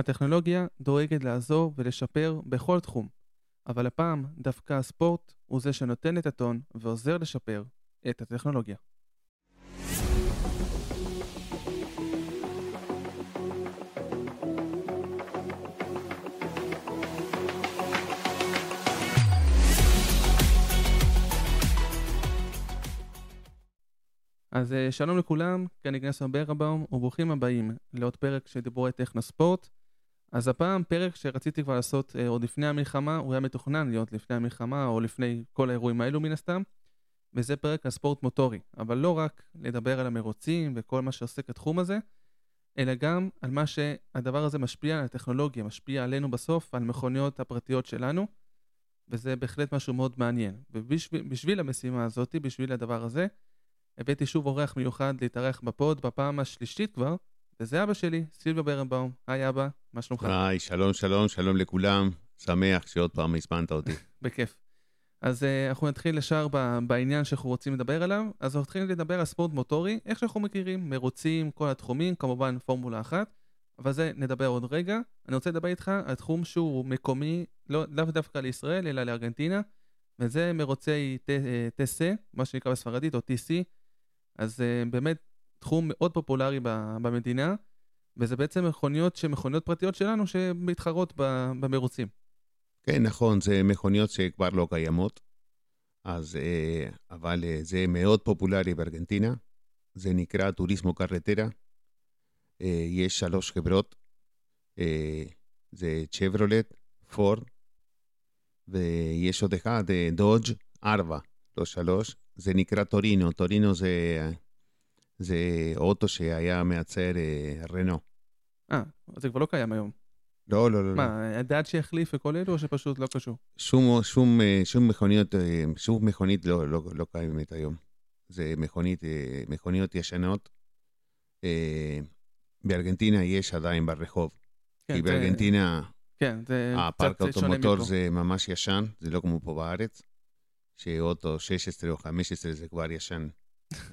הטכנולוגיה דואגת לעזור ולשפר בכל תחום, אבל הפעם דווקא הספורט הוא זה שנותן את הטון ועוזר לשפר את הטכנולוגיה. אז אה, שלום לכולם, כאן איגנס ברבאום, וברוכים הבאים לעוד פרק של דיבורי טכנו ספורט. אז הפעם פרק שרציתי כבר לעשות אה, עוד לפני המלחמה, הוא היה מתוכנן להיות לפני המלחמה או לפני כל האירועים האלו מן הסתם, וזה פרק על ספורט מוטורי, אבל לא רק לדבר על המרוצים וכל מה שעוסק התחום הזה, אלא גם על מה שהדבר הזה משפיע על הטכנולוגיה, משפיע עלינו בסוף, על מכוניות הפרטיות שלנו, וזה בהחלט משהו מאוד מעניין. ובשביל המשימה הזאת, בשביל הדבר הזה, הבאתי שוב אורח מיוחד להתארח בפוד בפעם השלישית כבר, וזה אבא שלי, סילביה ברנבאום. היי אבא, מה שלומך? היי, שלום, שלום, שלום לכולם. שמח שעוד פעם הזמנת אותי. בכיף. אז uh, אנחנו נתחיל ישר בעניין שאנחנו רוצים לדבר עליו. אז אנחנו נתחיל לדבר על ספורט מוטורי, איך שאנחנו מכירים, מרוצים, כל התחומים, כמובן פורמולה אחת, אבל זה נדבר עוד רגע. אני רוצה לדבר איתך על תחום שהוא מקומי, לא, לאו דווקא לישראל, אלא לארגנטינה, וזה מרוצי טסה, אה, מה שנקרא בספרדית, או TC, אז uh, באמת תחום מאוד פופולרי במדינה, וזה בעצם מכוניות שהן מכוניות פרטיות שלנו שמתחרות במרוצים. כן, נכון, זה מכוניות שכבר לא קיימות, אז, uh, אבל uh, זה מאוד פופולרי בארגנטינה, זה נקרא טוריסמו קרטרה, uh, יש שלוש חברות, זה צ'ברולט, פורד, ויש עוד אחד, דודג', ארבע, לא שלוש, זה נקרא טורינו, טורינו זה, זה אוטו שהיה מייצר אה, רנו. אה, זה כבר לא קיים היום. לא, לא, לא. מה, הדעת שיחליף וכל אלו, או שפשוט לא קשור? שום, שום, אה, שום מכוניות, אה, שום מכונית לא, לא, לא קיימת היום. זה מכונית, מכוניות ישנות. בארגנטינה יש עדיין ברחוב. כן, כי בארגנטינה, כן, זה הפארק האוטומוטור זה ממש ישן, זה לא כמו פה בארץ. שאוטו 16 או 15 זה כבר ישן,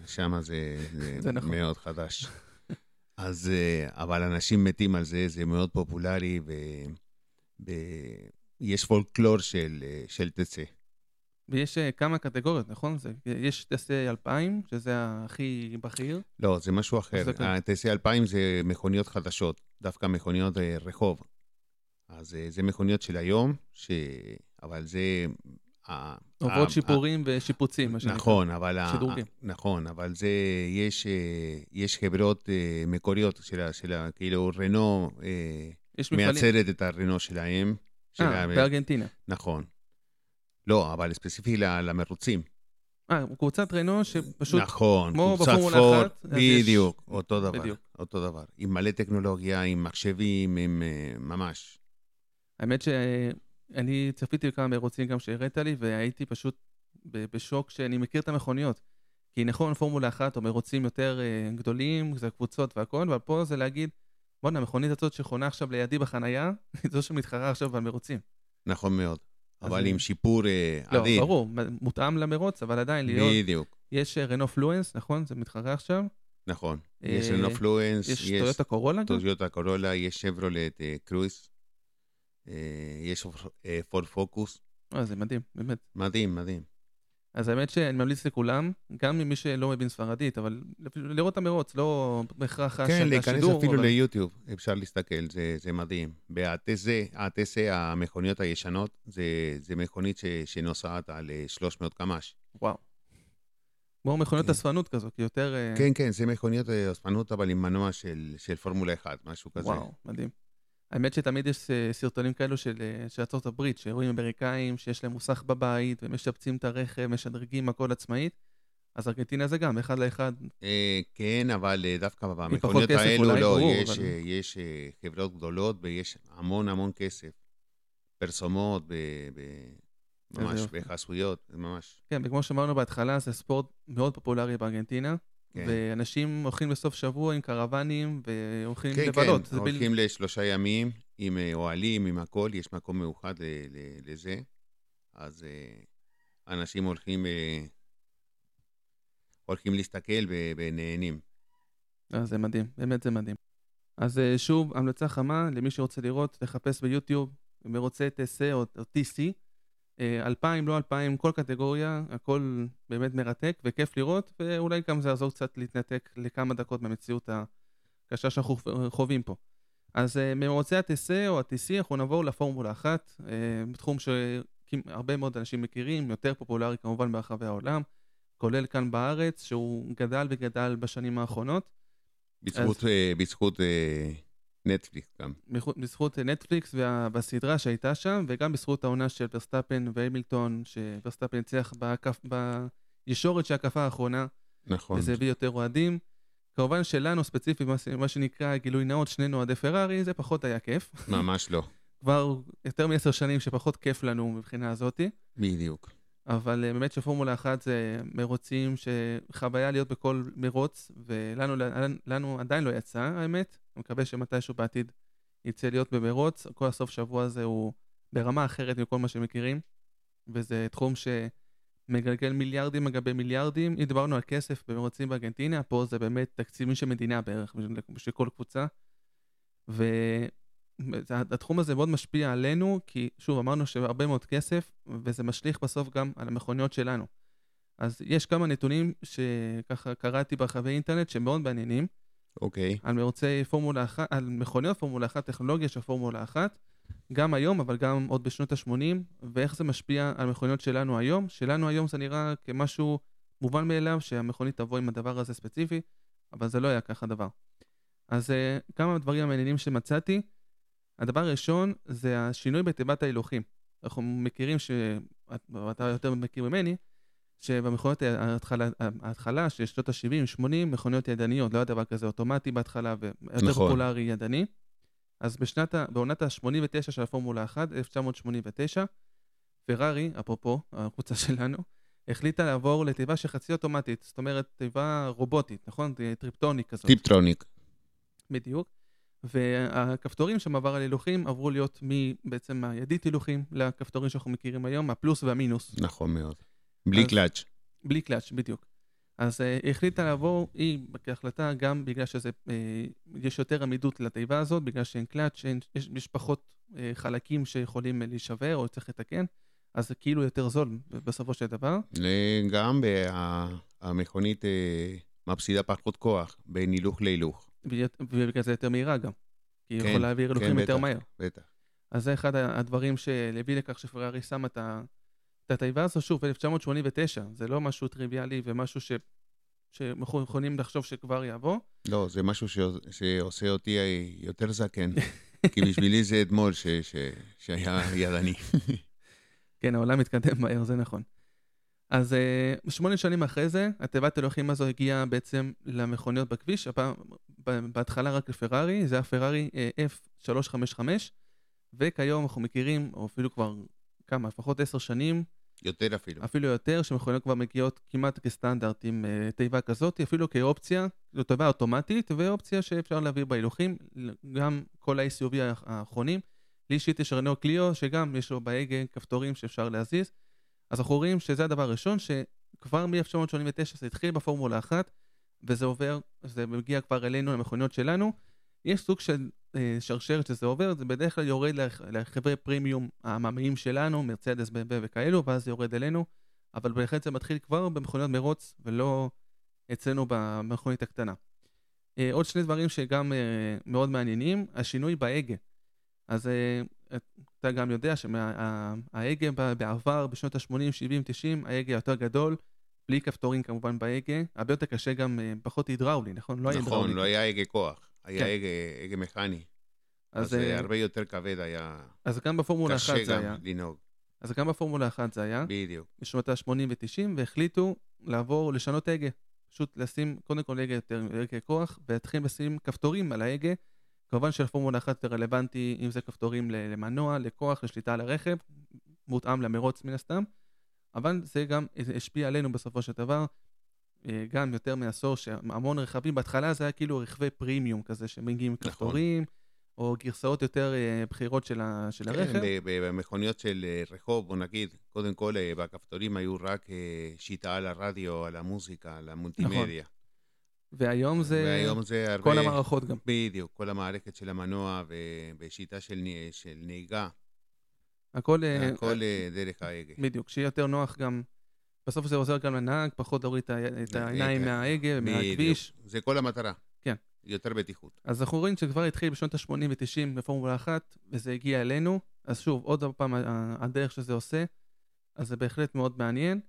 שם זה, זה, זה נכון. מאוד חדש. אז, אה, אבל אנשים מתים על זה, זה מאוד פופולרי, ויש פולקלור של, אה, של תצא. ויש כמה קטגוריות, נכון? זה, יש טסה 2000, שזה הכי בכיר. לא, זה משהו אחר. טסה 2000 זה מכוניות חדשות, דווקא מכוניות uh, רחוב. אז זה מכוניות של היום, ש... אבל זה עוברות שיפורים ושיפוצים, מה שנקרא. נכון, אבל... שדרוגים. נכון, אבל זה, יש, אה, יש חברות אה, מקוריות של, של כאילו רנו אה, מייצרת את הרנו שלהם. אה, בארגנטינה. נכון. לא, אבל ספציפי למרוצים. אה, קבוצת רנו שפשוט... נכון, כמו קבוצת פורד, בדיוק, יש... אותו דבר. בדיוק. אותו דבר. עם מלא טכנולוגיה, עם מחשבים, עם ממש. האמת ש... אני צפיתי בכמה מרוצים גם שהראית לי, והייתי פשוט בשוק שאני מכיר את המכוניות. כי נכון, פורמולה אחת או מרוצים יותר uh, גדולים, זה קבוצות והכל, אבל פה זה להגיד, בואנה, המכונית הזאת שחונה עכשיו לידי בחנייה, היא זו שמתחרה עכשיו על מרוצים. נכון מאוד. אבל עם שיפור uh, לא, אדיר. לא, ברור, מותאם למרוץ, אבל עדיין להיות... בדיוק. יש רנו uh, פלואנס, נכון? זה מתחרה עכשיו. נכון. יש רנו פלואנס, יש טויוטה קורולה גם? טויוטה קורולה, יש שברולט קרויס. אה, יש פורד פוקוס. אה, זה מדהים, באמת. מדהים, מדהים. אז האמת שאני ממליץ לכולם, גם ממי שלא מבין ספרדית, אבל לראות את המרוץ, לא בהכרח השידור. כן, להיכנס אפילו אבל... ליוטיוב, אפשר להסתכל, זה, זה מדהים. בהטסה, הטסה, המכוניות הישנות, זה, זה מכונית ש, שנוסעת על 300 אה, קמ"ש. וואו. כמו מכוניות כן. אספנות כזו, כי יותר... אה, כן, כן, זה מכוניות אספנות, אבל עם מנוע של, של פורמולה 1, משהו כזה. וואו, מדהים. האמת שתמיד יש אה, סרטונים כאלו של, אה, של ארצות הברית, שרואים אמריקאים שיש להם מוסך בבית ומשפצים את הרכב, משדרגים הכל עצמאית. אז ארגנטינה זה גם, אחד לאחד. אה, כן, אבל דווקא במכוניות האלו לא, יש. יש חברות גדולות ויש המון המון כסף. פרסומות, ב, ב, ממש, בחסויות, ממש. כן, וכמו שאמרנו בהתחלה, זה ספורט מאוד פופולרי בארגנטינה. כן. ואנשים הולכים בסוף שבוע עם קרוונים והולכים כן, לבלות. כן, כן, הולכים בל... לשלושה ימים עם אה, אוהלים, עם הכל, יש מקום מיוחד לזה. אז uh, אנשים הולכים, uh, הולכים להסתכל ונהנים. אה, זה מדהים, באמת זה מדהים. אז אה, שוב, המלצה חמה למי שרוצה לראות, לחפש ביוטיוב, מרוצי TC או, או TC. אה, אלפיים, לא אלפיים, כל קטגוריה, הכל באמת מרתק וכיף לראות, ואולי גם זה יעזור קצת להתנתק לכמה דקות מהמציאות הקשה שאנחנו חווים פה. אז אה, ממרוצי ה-TC או ה-TC אנחנו נעבור לפורמולה אחת, בתחום שהרבה מאוד אנשים מכירים, יותר פופולרי כמובן ברחבי העולם, כולל כאן בארץ, שהוא גדל וגדל בשנים האחרונות. בזכות, אז... אה, בזכות אה, נטפליקס גם. בזכות נטפליקס וה, והסדרה שהייתה שם, וגם בזכות העונה של ורסטאפן והמילטון, שוורסטאפן הצליח בהקף, בישורת של ההקפה האחרונה. נכון. וזה הביא יותר אוהדים. כמובן שלנו ספציפית, מה שנקרא גילוי נאות, שנינו אוהדי פרארי, זה פחות היה כיף. ממש לא. כבר יותר מעשר שנים שפחות כיף לנו מבחינה הזאתי. בדיוק. אבל אה, באמת שפורמולה אחת זה מרוצים שחוויה להיות בכל מרוץ, ולנו לנו עדיין לא יצא, האמת. אני מקווה שמתישהו בעתיד יצא להיות במרוץ. כל הסוף שבוע הזה הוא ברמה אחרת מכל מה שמכירים, וזה תחום שמגלגל מיליארדים לגבי מיליארדים. אם דיברנו על כסף במרוצים בארגנטינה, פה זה באמת תקציבים של מדינה בערך, בשביל כל קבוצה. ו... התחום הזה מאוד משפיע עלינו, כי שוב, אמרנו שהרבה מאוד כסף, וזה משליך בסוף גם על המכוניות שלנו. אז יש כמה נתונים שככה קראתי ברחבי אינטרנט שהם מאוד מעניינים. אוקיי. Okay. על מרוצי פורמולה אחת, על מכוניות פורמולה אחת, טכנולוגיה של פורמולה אחת, גם היום, אבל גם עוד בשנות ה-80, ואיך זה משפיע על מכוניות שלנו היום. שלנו היום זה נראה כמשהו מובן מאליו, שהמכונית תבוא עם הדבר הזה ספציפי, אבל זה לא היה ככה דבר. אז uh, כמה דברים המעניינים שמצאתי. הדבר הראשון זה השינוי בתיבת ההילוכים. אנחנו מכירים, ואתה יותר מכיר ממני, שבמכונות ההתחלה, ההתחלה של שנות ה-70-80, מכוניות ידניות, לא היה דבר כזה אוטומטי בהתחלה, ויותר נכון. פופולרי ידני. אז בשנת, בעונת ה-89 של הפורמולה 1, 1989, פרארי, אפרופו, הקבוצה שלנו, החליטה לעבור לתיבה שחצי אוטומטית, זאת אומרת, תיבה רובוטית, נכון? טריפטרוניק כזאת. טיפטרוניק. בדיוק. והכפתורים שם עבר על הילוכים עברו להיות בעצם הידית הילוכים לכפתורים שאנחנו מכירים היום, הפלוס והמינוס. נכון מאוד. בלי אז, קלאץ'. בלי קלאץ', בדיוק. אז אה, היא החליטה לעבור, היא כהחלטה, גם בגלל שיש אה, יותר עמידות לתיבה הזאת, בגלל שאין קלאץ', יש, יש פחות אה, חלקים שיכולים להישבר או צריך לתקן, אז זה כאילו יותר זול בסופו של דבר. גם המכונית מפסידה פחות כוח בין הילוך להילוך. ובגלל זה יותר מהירה גם. כי היא כן, יכולה להעביר הילוכים כן, יותר מהר. בטח. אז זה אחד הדברים שהביא לכך שפרארי שמה את התיבה הזו, שוב, 1989, זה לא משהו טריוויאלי ומשהו ש... שאנחנו יכולים לחשוב שכבר יבוא. לא, זה משהו ש... שעושה אותי יותר זקן, כי בשבילי זה אתמול ש... ש... שהיה ידני. כן, העולם מתקדם מהר, זה נכון. אז uh, שמונה שנים אחרי זה, התיבת אלוהים הזו הגיעה בעצם למכוניות בכביש, הפעם, בהתחלה רק לפרארי, זה היה פרארי uh, F355, וכיום אנחנו מכירים, או אפילו כבר כמה, לפחות עשר שנים. יותר אפילו. אפילו יותר, שמכוניות כבר מגיעות כמעט כסטנדרט עם uh, תיבה כזאת, אפילו כאופציה, זו תיבה אוטומטית, ואופציה שאפשר להעביר בהילוכים, גם כל ה-SUV האחרונים. לי אישית יש רנו קליו, שגם יש לו בהגה כפתורים שאפשר להזיז. אז אנחנו רואים שזה הדבר הראשון, שכבר מ-1989 זה התחיל בפורמולה אחת, וזה עובר, זה מגיע כבר אלינו, למכוניות שלנו. יש סוג של אה, שרשרת שזה עובר, זה בדרך כלל יורד לחברי פרימיום העממיים שלנו, מרצדס, בב וכאלו, ואז זה יורד אלינו, אבל בהחלט זה מתחיל כבר במכוניות מרוץ, ולא אצלנו במכונית הקטנה. אה, עוד שני דברים שגם אה, מאוד מעניינים, השינוי בהגה. אז אתה גם יודע שההגה בעבר, בשנות ה-80, 70, 90, ההגה יותר גדול, בלי כפתורים כמובן בהגה, הרבה יותר קשה גם, אה, פחות הידראולי, נכון? לא היה הידראולי. נכון, לא היה הגה כוח, היה כן. הגה, הגה מכני. אז, אז uh, הרבה יותר כבד היה... אז גם בפורמולה 1 זה היה. קשה גם לנהוג. אז גם בפורמולה 1 זה היה. בדיוק. בשנות ה-80 ו-90, והחליטו לעבור, לשנות הגה. פשוט לשים קודם כל הגה יותר, הגה כוח, ולהתחיל לשים כפתורים על ההגה. כמובן שלפורמולה אחת זה רלוונטי אם זה כפתורים למנוע, לכוח, לשליטה על הרכב, מותאם למרוץ מן הסתם, אבל זה גם השפיע עלינו בסופו של דבר, אה, גם יותר מעשור, שהמון רכבים, בהתחלה זה היה כאילו רכבי פרימיום כזה, שמגיעים נכון. כפתורים, או גרסאות יותר אה, בכירות של, של כן, הרכב. כן, במכוניות של אה, רחוב, בוא נגיד, קודם כל בכפתורים היו רק שיטה על הרדיו, על המוזיקה, על המולטימדיה. נכון. והיום זה והיום זה הרבה... כל המערכות גם. בדיוק, כל המערכת של המנוע ושיטה של, של נהיגה, הכל, אה, הכל אה, דרך ההגה. בדיוק, שיהיה יותר נוח גם, בסוף זה עוזר גם לנהג, פחות להוריד את העיניים. מההגה ומהכביש. בדיוק, זה כל המטרה. כן. יותר בטיחות. אז אנחנו רואים שכבר התחיל בשנות ה-80 ו-90 בפורמולה 1, וזה הגיע אלינו. אז שוב, עוד פעם, הדרך שזה עושה, אז זה בהחלט מאוד מעניין.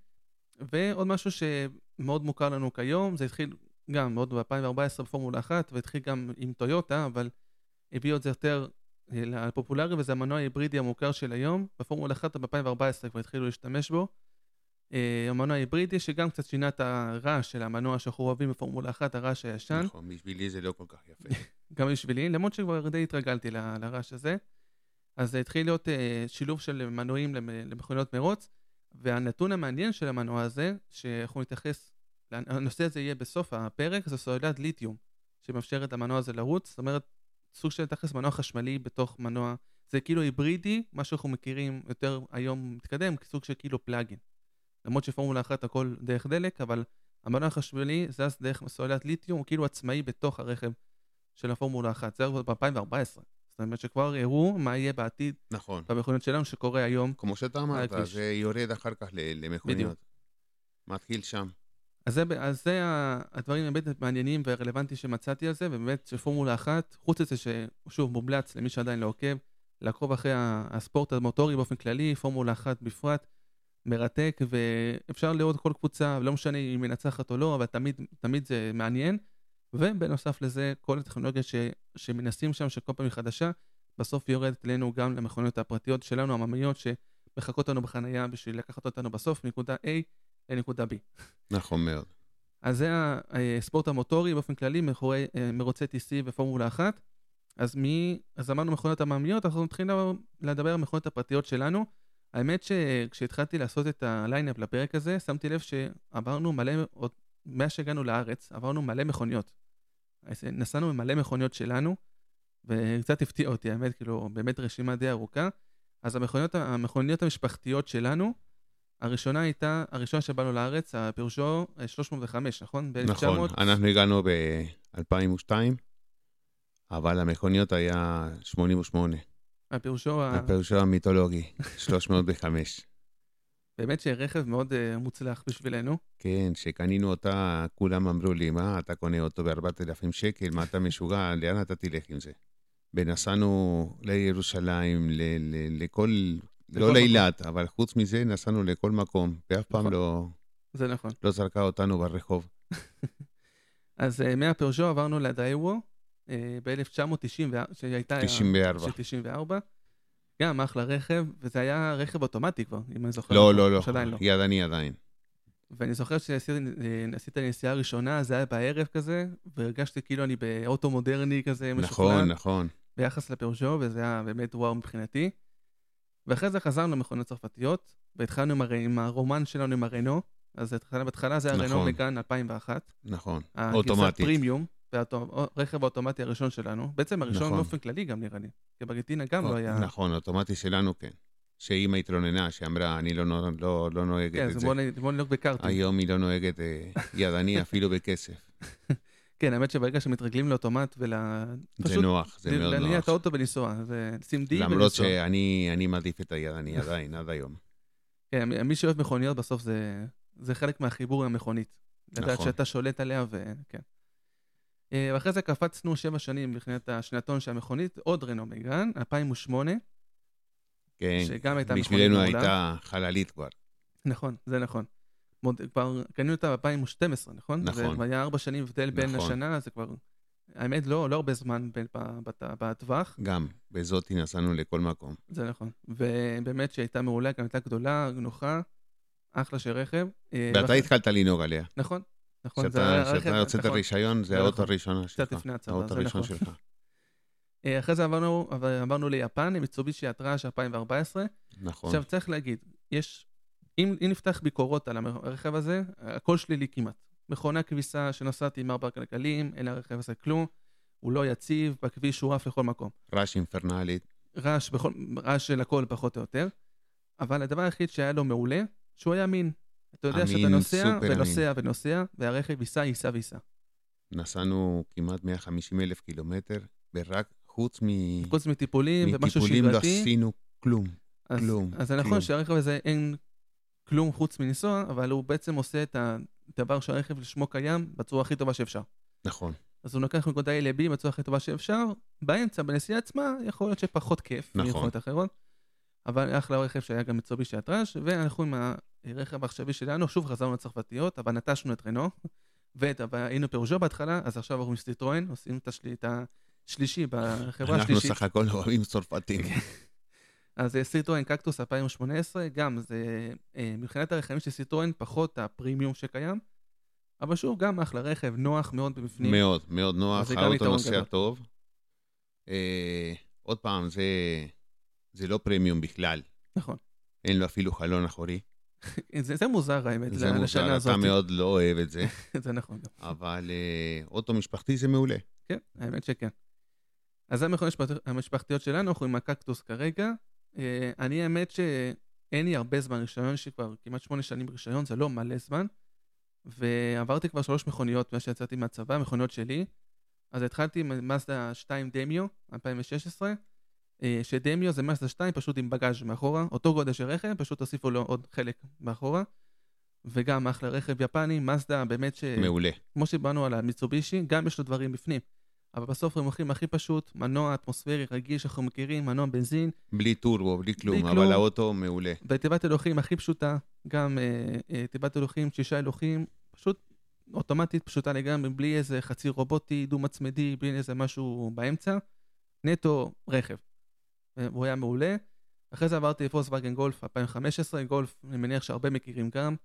ועוד משהו שמאוד מוכר לנו כיום, זה התחיל גם עוד ב-2014 בפורמולה 1, והתחיל גם עם טויוטה, אבל הביאו את זה יותר אה, לפופולרי, וזה המנוע ההיברידי המוכר של היום. בפורמולה 1 ב-2014 כבר התחילו להשתמש בו. אה, המנוע ההיברידי שגם קצת שינה את הרעש של המנוע שאנחנו אוהבים בפורמולה 1, הרעש הישן. נכון, בשבילי זה לא כל כך יפה. גם בשבילי, למרות שכבר די התרגלתי ל- לרעש הזה. אז זה התחיל להיות אה, שילוב של מנועים למ- למכוניות מרוץ, והנתון המעניין של המנוע הזה, שאנחנו נתייחס, הנושא הזה יהיה בסוף הפרק, זה סוללת ליתיום, שמאפשרת למנוע הזה לרוץ, זאת אומרת, סוג של תכלס מנוע חשמלי בתוך מנוע, זה כאילו היברידי, מה שאנחנו מכירים יותר היום מתקדם, סוג של כאילו פלאגין. למרות שפורמולה אחת הכל דרך דלק, אבל המנוע החשמלי זז דרך סוללת ליתיום, הוא כאילו עצמאי בתוך הרכב של הפורמולה אחת. זה היה ב-2014. זאת אומרת שכבר הראו מה יהיה בעתיד נכון. במכוניות שלנו שקורה היום. כמו שאתה אמרת. זה יורד אחר כך למכוניות. מתחיל שם. אז זה, אז זה הדברים באמת מעניינים ורלוונטיים שמצאתי על זה, ובאמת שפורמולה אחת, חוץ מזה ששוב מומלץ למי שעדיין לא עוקב, לעקוב אחרי הספורט המוטורי באופן כללי, פורמולה אחת בפרט, מרתק, ואפשר לראות כל קבוצה, לא משנה אם היא מנצחת או לא, אבל תמיד, תמיד זה מעניין. ובנוסף לזה, כל הטכנולוגיה ש, שמנסים שם, שכל פעם היא חדשה, בסוף יורדת אלינו גם למכוניות הפרטיות שלנו, הממיות, שמחכות לנו בחנייה בשביל לקחת אותנו בסוף מנקודה A לנקודה B. נכון מאוד. אז זה הספורט המוטורי באופן כללי, מאחורי אה, מרוצי TC ופורמולה 1. אז מי, אז אמרנו מכונות עממיות, אנחנו מתחילים לדבר על המכונות הפרטיות שלנו. האמת שכשהתחלתי לעשות את הליינאפ לפרק הזה, שמתי לב שעברנו מלא, עוד מאז שהגענו לארץ, עברנו מלא מכוניות. אז נסענו במלא מכוניות שלנו, וקצת הפתיע אותי, האמת, כאילו, באמת רשימה די ארוכה. אז המכוניות, המכוניות המשפחתיות שלנו, הראשונה הייתה, הראשונה שבאנו לארץ, הפירושו 305, נכון? נכון, אנחנו הגענו ב-2002, אבל המכוניות היה 88. הפירושו, ה- הפירושו המיתולוגי, 305. באמת שרכב מאוד אה, מוצלח בשבילנו. כן, כשקנינו אותה, כולם אמרו לי, מה, אתה קונה אותו ב-4,000 שקל, מה אתה משוגע, לאן אתה תלך עם זה? ונסענו לירושלים, ל- ל- לכל לא. לאילת, אבל חוץ מזה נסענו לכל מקום, ואף פעם נכון. לא, זה נכון. לא זרקה אותנו ברחוב. אז אה, מהפירושו עברנו לדאיוו ב-1990, שהייתה... 94. של 94. גם אחלה רכב, וזה היה רכב אוטומטי כבר, אם אני זוכר. לא, נכון. לא, לא, שעדיין לא. ידני עדיין. ואני זוכר שעשיתי את הנסיעה הראשונה, זה היה בערב כזה, והרגשתי כאילו אני באוטו מודרני כזה, משוכלל, נכון, נכון. ביחס לפירושו, וזה היה באמת וואו מבחינתי. ואחרי זה חזרנו למכונות צרפתיות, והתחלנו עם, הר... עם הרומן שלנו עם הרנו, אז התחלה, בהתחלה זה היה רנו נכון. מגן 2001. נכון, הגרסת אוטומטית. פרימיום, והרכב האוטומטי הראשון שלנו. בעצם הראשון נכון. באופן כללי גם נראה לי. כי בארגנטינה גם לא היה... נכון, אוטומטי שלנו כן. שאימא התלוננה, שאמרה, אני לא, נו- לא, לא נוהגת כן, את זה. בוא נ- בוא נלך בקארטינג. היום היא לא נוהגת אה, ידני אפילו בכסף. כן, האמת שברגע שמתרגלים לאוטומט ול... זה פשוט נוח, זה מאוד להניע נוח. את האוטו ולנסוע, זה לשים די ולנסוע. למרות שאני אני מעדיף את הידני עדיין, עד היום. כן, מי שאוהב מכוניות בסוף זה, זה חלק מהחיבור עם המכונית. לדעת נכון. שאתה שולט עליה וכן. אה, ואחרי זה קפצנו שבע שנים מבחינת השנתון של המכונית, עוד רנו מגן, 2008, כן, שגם הייתה מכונית בשבילנו מעולה. הייתה חללית כבר. נכון, זה נכון. מוד, כבר קנינו אותה ב-2012, נכון? נכון. זה היה ארבע שנים הבדל בין נכון. השנה, זה כבר... האמת, לא, לא הרבה זמן בטווח, גם, בזאתי נסענו לכל מקום. זה נכון. ובאמת שהייתה מעולה, גם הייתה גדולה, נוחה, אחלה של רכב. אה, ואתה התחלת לנהוג עליה. נכון, נכון. כשאתה הוצאת נכון. רישיון, זה זה האוטו נכון. הראשונה שלך. קצת לפני הצבא, זה הראשון נכון. שלך. אה, אחרי זה עברנו, עבר- עברנו ליפן, עם מיצובישי הטראז' 2014. נכון. עכשיו צריך להגיד, יש, אם, אם נפתח ביקורות על הרכב הזה, הכל שלילי כמעט. מכונה כביסה שנוסעת עם ארבע גלגלים, אין לרכב הזה כלום, הוא לא יציב, בכביש הוא עף לכל מקום. רעש אינפרנלית. רעש, בכל, רעש של הכל פחות או יותר, אבל הדבר היחיד שהיה לו מעולה, שהוא היה אמין. אתה יודע שאתה אמין, נוסע סופר אמין. ונוסע ונוסע, והרכב ייסע, ייסע וייסע. נסענו כמעט 150 אלף קילומטר, ורק חוץ מ... חוץ מטיפולים ומשהו מטיפולים לא שגרתי. עשינו כלום. אז, כלום, אז זה נכון כלום. שהרכב הזה אין כלום חוץ מלנסוע, אבל הוא בעצם עושה את הדבר שהרכב לשמו קיים בצורה הכי טובה שאפשר. נכון. אז הוא לוקח מנקודה A ל-B בצורה הכי טובה שאפשר, באמצע, בנסיעה עצמה, יכול להיות שפחות כיף, נכון. מיכולות אחרות, אבל אחלה רכב שהיה גם מיצובישי אטראז' ואנחנו עם הרכב העכשווי שלנו, שוב חזרנו לצרפתיות, אבל נטשנו את רנו, ואת, היינו פיג'ו בהתחלה, אז עכשיו אנחנו עם סיטרואן, עושים את, השלי, את השלישי בחברה אנחנו השלישית. סך הכל אוהבים צרפתים. אז סיטרואן קקטוס 2018, גם זה, אה, מבחינת הרכבים של סיטרואן, פחות הפרימיום שקיים, אבל שוב, גם אחלה רכב, נוח מאוד בפנים. מאוד, מאוד נוח, האוטו נוסע גדול. טוב. אה, עוד פעם, זה, זה לא פרימיום בכלל, נכון. אין לו אפילו חלון אחורי. זה, זה מוזר האמת, זה לשנה מוזר, הזאת. אתה מאוד לא אוהב את זה, זה נכון. אבל אה, אוטו משפחתי זה מעולה. כן, האמת שכן. אז זה המכונות המשפח- המשפחתיות שלנו, אנחנו עם הקקטוס כרגע. אה, אני האמת שאין לי הרבה זמן רישיון, יש לי כבר כמעט שמונה שנים רישיון, זה לא מלא זמן. ועברתי כבר שלוש מכוניות מאז שיצאתי מהצבא, מכוניות שלי. אז התחלתי עם מזדה 2 דמיו, 2016, אה, שדמיו זה מזדה 2 פשוט עם בגאז' מאחורה, אותו גודל של רכב, פשוט הוסיפו לו עוד חלק מאחורה. וגם אחלה רכב יפני, מזדה באמת ש... מעולה. כמו שדיברנו על המיצובישי, גם יש לו דברים בפנים. אבל בסוף הם הולכים הכי פשוט, מנוע אטמוספרי רגיל שאנחנו מכירים, מנוע בנזין, בלי טורבו, בלי כלום, בלי אבל כלום. האוטו מעולה. ותיבת הילוכים הכי פשוטה, גם אה, אה, תיבת הילוכים, שישה הילוכים, פשוט אוטומטית פשוטה לגמרי, בלי איזה חצי רובוטי, דו-מצמדי, בלי איזה משהו באמצע, נטו רכב. אה, הוא היה מעולה. אחרי זה עברתי לפולקסווגן גולף 2015, גולף, אני מניח שהרבה מכירים גם.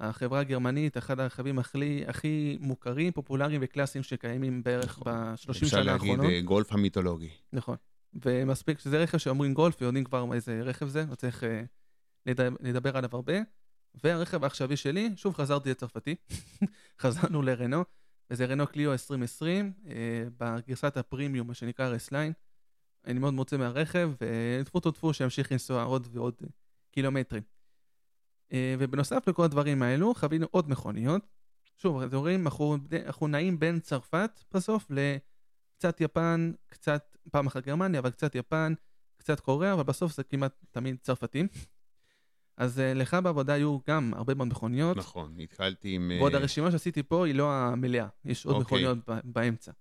החברה הגרמנית, אחד הרכבים הכי, הכי מוכרים, פופולריים וקלאסיים שקיימים בערך נכון. ב-30 אפשר שנה להגיד האחרונות. אה, גולף המיתולוגי. נכון. ומספיק שזה רכב שאומרים גולף ויודעים כבר איזה רכב זה, לא צריך אה, לדבר, לדבר עליו הרבה. והרכב העכשווי שלי, שוב חזרתי לצרפתי, חזרנו לרנו, וזה רנו קליו 2020, אה, בגרסת הפרימיום, מה שנקרא רסליין. אני מאוד מרוצה מהרכב, וטפו טפו טפו שימשיך לנסוע עוד ועוד אה, קילומטרים. אה, ובנוסף לכל הדברים האלו, חווינו עוד מכוניות. שוב, אתם רואים, אנחנו, אנחנו נעים בין צרפת בסוף לקצת יפן, קצת, פעם אחת גרמניה, אבל קצת יפן, קצת קוריאה, אבל בסוף זה כמעט תמיד צרפתים. אז אה, לך בעבודה היו גם הרבה מאוד מכוניות, נכון, התחלתי עם... אה, ועוד הרשימה שעשיתי פה היא לא המלאה, יש עוד אוקיי. מכוניות באמצע.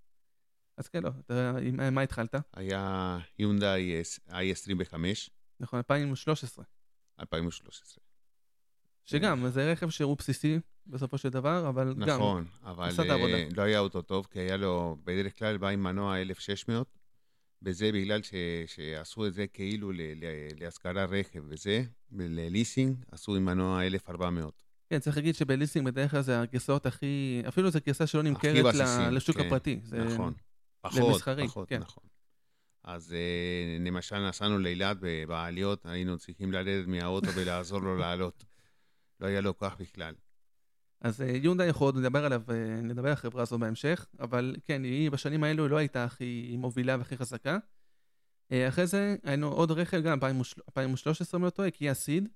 אז כן, לא, אתה, עם מה התחלת? היה יונדאי i25, נכון, 2013. 2013. שגם, זה רכב שהוא בסיסי בסופו של דבר, אבל גם, נכון, אבל. אה, לא היה אוטו טוב, כי היה לו, בדרך כלל בא עם מנוע 1600, וזה בגלל ש, שעשו את זה כאילו ל, ל, להשכרה רכב וזה, לליסינג, עשו עם מנוע 1400. כן, צריך להגיד שבליסינג בדרך כלל זה הגרסאות הכי, אפילו זו גרסה שלא נמכרת בסיסיים, ל- לשוק כן, הפרטי. זה... נכון. פחות, למסחרי, פחות, כן. נכון. אז אה, למשל נסענו לאילת בעליות, היינו צריכים לרדת מהאוטו ולעזור לו לעלות. לא היה לו כוח בכלל. אז אה, יונדאי יכול עוד לדבר עליו, אה, נדבר על החברה הזו בהמשך, אבל כן, היא בשנים האלו לא הייתה הכי מובילה והכי חזקה. אה, אחרי זה היינו עוד רכב, גם 2013 אם לא טועה, קיה סיד.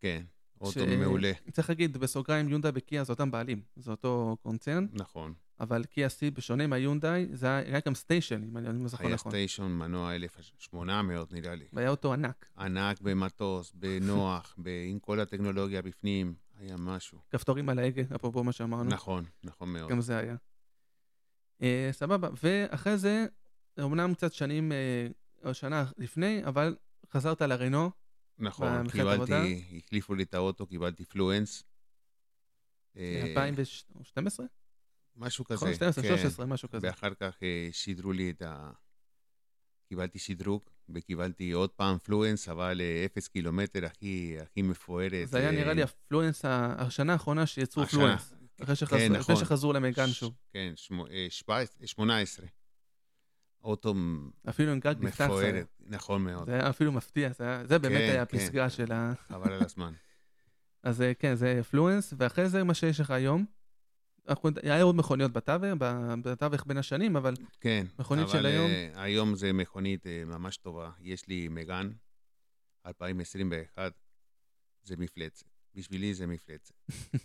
כן, אוטו ש- מעולה, צריך להגיד, בסוגריים יונדאי וקיה זה אותם בעלים, זה אותו קונצרן, נכון. אבל קיה סיד, בשונה מהיונדאי, זה היה היה גם סטיישן, אם אני לא זוכר היה נכון. סטיישן מנוע 1800 נראה לי. והיה אוטו ענק, ענק במטוס, בנוח, ב- עם כל הטכנולוגיה בפנים, היה משהו. כפתורים על ההגה, אפרופו מה שאמרנו. נכון, נכון מאוד. גם זה היה. אה, סבבה, ואחרי זה, אמנם קצת שנים, אה, או שנה לפני, אבל חזרת לרנו, נכון? קיבלתי, החליפו לי את האוטו, קיבלתי פלואנס. אה, 2012? משהו כזה. נכון, 12, כן. 13, משהו כזה. ואחר כך אה, שידרו לי את ה... קיבלתי שדרוג, וקיבלתי עוד פעם פלואנס, אבל אה, אפס קילומטר הכי, הכי מפוארת. זה היה אה, נראה לי הפלואנס, השנה האחרונה שיצרו השנה. פלואנס. אחרי שחזרו- כן, נכון. שחזרו למגן ש- שוב. כן, שמו- 17, 18. אוטו אפילו עם גג מפוארת, נכון מאוד, זה היה אפילו מפתיע, זה היה- זה באמת כן, היה כן. הפסגה של ה... חבל על הזמן. אז כן, זה פלואנס, ואחרי זה מה שיש לך היום. אנחנו- היה עוד מכוניות בתווך, בתווך בין השנים, אבל כן, מכונית אבל של היום? אה, היום זה מכונית אה, ממש טובה. יש לי מגן, 2021, זה מפלצת. בשבילי זה מפלצת.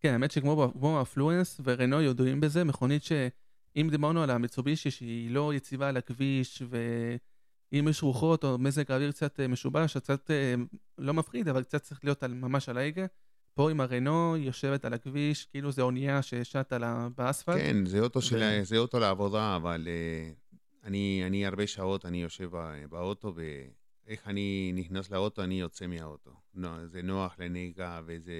כן, האמת שכמו הפלואנס ורנו ידועים בזה, מכונית שאם דיברנו על המיצובישי שהיא לא יציבה על הכביש, ואם יש רוחות או מזג האוויר קצת אה, משובש, קצת אה, לא מפחיד, אבל קצת צריך להיות על, ממש על ההגה. פה עם הרנו, יושבת על הכביש, כאילו זה אונייה ששט על ה... באספלט. כן, זה אוטו, ו... של... זה אוטו לעבודה, אבל uh, אני, אני הרבה שעות, אני יושב באוטו, ואיך אני נכנס לאוטו, אני יוצא מהאוטו. לא, זה נוח לנהיגה, וזה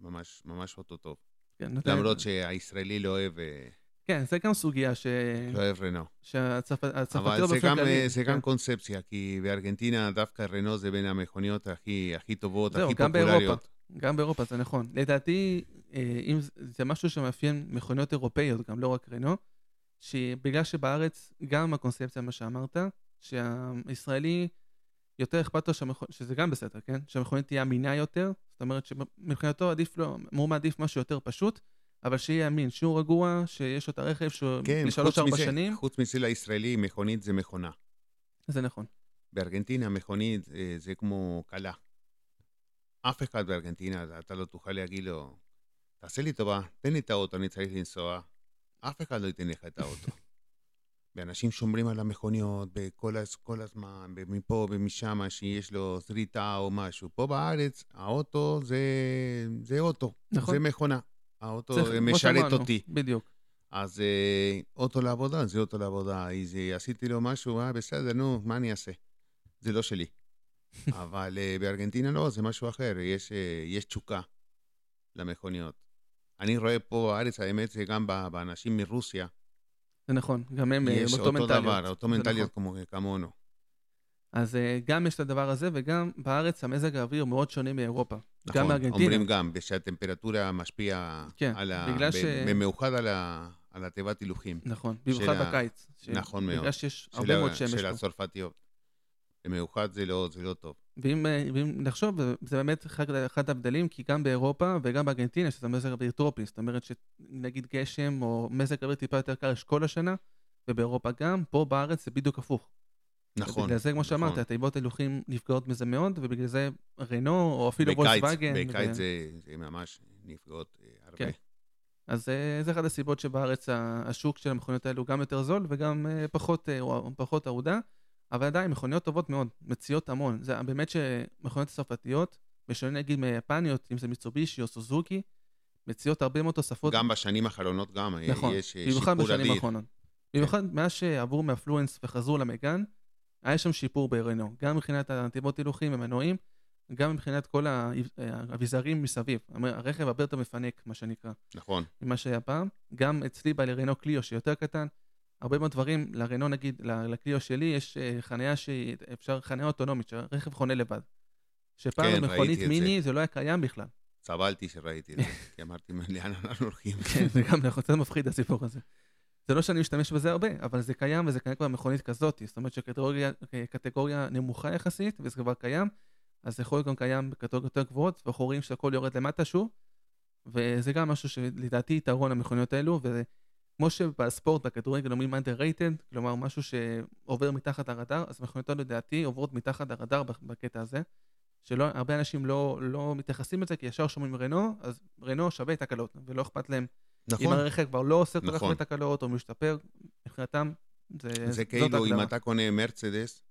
ממש, ממש אוטו טוב. כן, למרות שהישראלי לא אוהב... אה, כן, זה גם סוגיה ש... לא אוהב רנו. שהצרפתיות אבל זה גם, כללי, זה כן. גם קונספציה, כי בארגנטינה דווקא רנו זה בין המכוניות הכי, הכי טובות, זהו, הכי פופולריות. גם באירופה, זה נכון. לדעתי, אה, אם זה משהו שמאפיין מכוניות אירופאיות, גם לא רק רנו, שבגלל שבארץ, גם הקונספציה, מה שאמרת, שהישראלי יותר אכפת לו, שהמכ... שזה גם בסדר, כן? שהמכונית תהיה אמינה יותר, זאת אומרת שמבחינתו עדיף לו, הוא מעדיף משהו יותר פשוט, אבל שיהיה אמין, שהוא רגוע, שיש לו את הרכב שהוא כן, לשלוש-ארבע שנים. חוץ מזה לישראלי, מכונית זה מכונה. זה נכון. בארגנטינה מכונית אה, זה כמו כלה. אף אחד בארגנטינה, אתה לא תוכל להגיד לו, תעשה לי טובה, תן לי את האוטו, אני צריך לנסוע. אף אחד לא ייתן לך את האוטו. ואנשים שומרים על המכוניות בכל כל הזמן, מפה ומשם, שיש לו זריטה או משהו. פה בארץ, האוטו זה, זה אוטו, נכון. זה מכונה. האוטו צריך, משרת אותי. בדיוק. אז אה, אוטו לעבודה, זה אוטו לעבודה. איזה, עשיתי לו משהו, אה, בסדר, נו, מה אני אעשה? זה לא שלי. אבל uh, בארגנטינה לא, זה משהו אחר, יש, uh, יש תשוקה למכוניות. אני רואה פה בארץ, האמת, זה גם באנשים מרוסיה. זה נכון, גם הם אה, אותו מנטליות. יש אותו דבר, אותו מנטליות נכון. כמונו. אז גם יש את הדבר הזה, וגם בארץ המזג האוויר מאוד שונה מאירופה. נכון, גם בארגנטינה. אומרים גם, שהטמפרטורה משפיעה, כן, על ה... בגלל ש... במיוחד על, ה... על התיבת הילוכים. נכון, במיוחד בקיץ. ש... נכון מאוד. בגלל שיש הרבה מאוד שמש פה. של הצרפתיות. במיוחד זה לא, זה לא טוב. ואם, ואם נחשוב, זה באמת אחד, אחד ההבדלים, כי גם באירופה וגם בארגנטינה, שזה מזג אוויר טרופי, זאת אומרת שנגיד גשם או מזג אוויר טיפה יותר קר יש כל השנה, ובאירופה גם, פה בארץ זה בדיוק הפוך. נכון. בגלל זה, כמו שאמרת, נכון. התיבות ההילוכים נפגעות מזה מאוד, ובגלל זה רנו, או אפילו וולסווגן. בקיץ ו... זה, זה ממש נפגעות אה, הרבה. כן. אז אה, זה אחת הסיבות שבארץ השוק של המכוניות האלו גם יותר זול וגם אה, פחות, פחות אהודה. אבל עדיין, מכוניות טובות מאוד, מציעות המון. זה באמת שמכוניות צרפתיות, בשונה נגיד מיפניות, אם זה מיצובישי או סוזוקי, מציעות הרבה מאוד תוספות. גם בשנים האחרונות גם, נכון, יש שיפור אדיר. במיוחד בשנים האחרונות. כן. במיוחד מאז שעברו מהפלואנס וחזרו למגן, היה שם שיפור ברנו, גם מבחינת הנתיבות הילוכים ומנועים, גם מבחינת כל האביזרים מסביב. הרכב הרבה יותר מפנק, מה שנקרא. נכון. ממה שהיה פעם. גם אצלי בלרנו קליו, שיותר קטן, הרבה מאוד דברים, לרנו נגיד, לקליו שלי, יש אה, חניה שאפשר, חניה אוטונומית, שהרכב חונה לבד. שפעם כן, במכונית מיני זה. זה לא היה קיים בכלל. סבלתי שראיתי את זה, כי אמרתי, לאן אנחנו הולכים? כן, זה גם קצת מפחיד הסיפור הזה. זה לא שאני משתמש בזה הרבה, אבל זה קיים וזה קיים כבר במכונית כזאת. זאת אומרת שקטגוריה נמוכה יחסית, וזה כבר קיים, אז זה יכול להיות גם קיים בקטגוריות יותר גבוהות, ואנחנו רואים שהכל יורד למטה שוב, וזה גם משהו שלדעתי יתרון למכוניות האלו, וזה כמו שבספורט, בכדורגל אומרים underrated, כלומר משהו שעובר מתחת הרדאר, אז מכוניות לדעתי עוברות מתחת הרדאר בקטע הזה, שלא, הרבה אנשים לא, לא מתייחסים לזה, כי ישר שומעים רנו, אז רנו שווה תקלות, ולא אכפת להם נכון. אם הרכב כבר לא עושה כל כך נכון. הרבה תקלות או משתפר, מבחינתם זה... זה כאילו אם אתה קונה מרצדס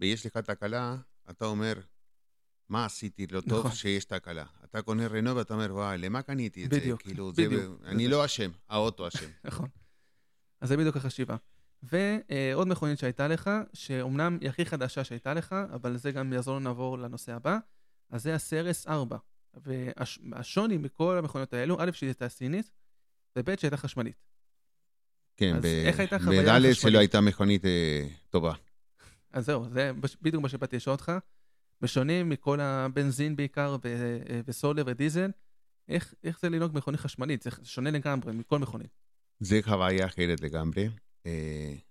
ויש לך תקלה, אתה אומר, מה עשיתי לא טוב נכון. שיש תקלה. אתה קונה רנו ואתה אומר, וואי, למה קניתי את בדיוק, זה? כאילו, בדיוק. זה, אני לא אשם, האוטו אשם. נכון. אז זה בדיוק החשיבה. ועוד מכונית שהייתה לך, שאומנם היא הכי חדשה שהייתה לך, אבל זה גם יעזור לנו לעבור לנושא הבא, אז זה הסרס 4. והשוני מכל המכוניות האלו, א', שהיא הייתה סינית, וב', שהייתה חשמלית. כן, בד' שלא הייתה מכונית אה, טובה. אז זהו, זה בדיוק מה שבאתי לשאול אותך. בשונה מכל הבנזין בעיקר, ו- וסולר ודיזל, איך, איך זה לנהוג במכונית חשמלית? זה שונה לגמרי מכל מכונית. זה חוויה אחרת לגמרי. Uh,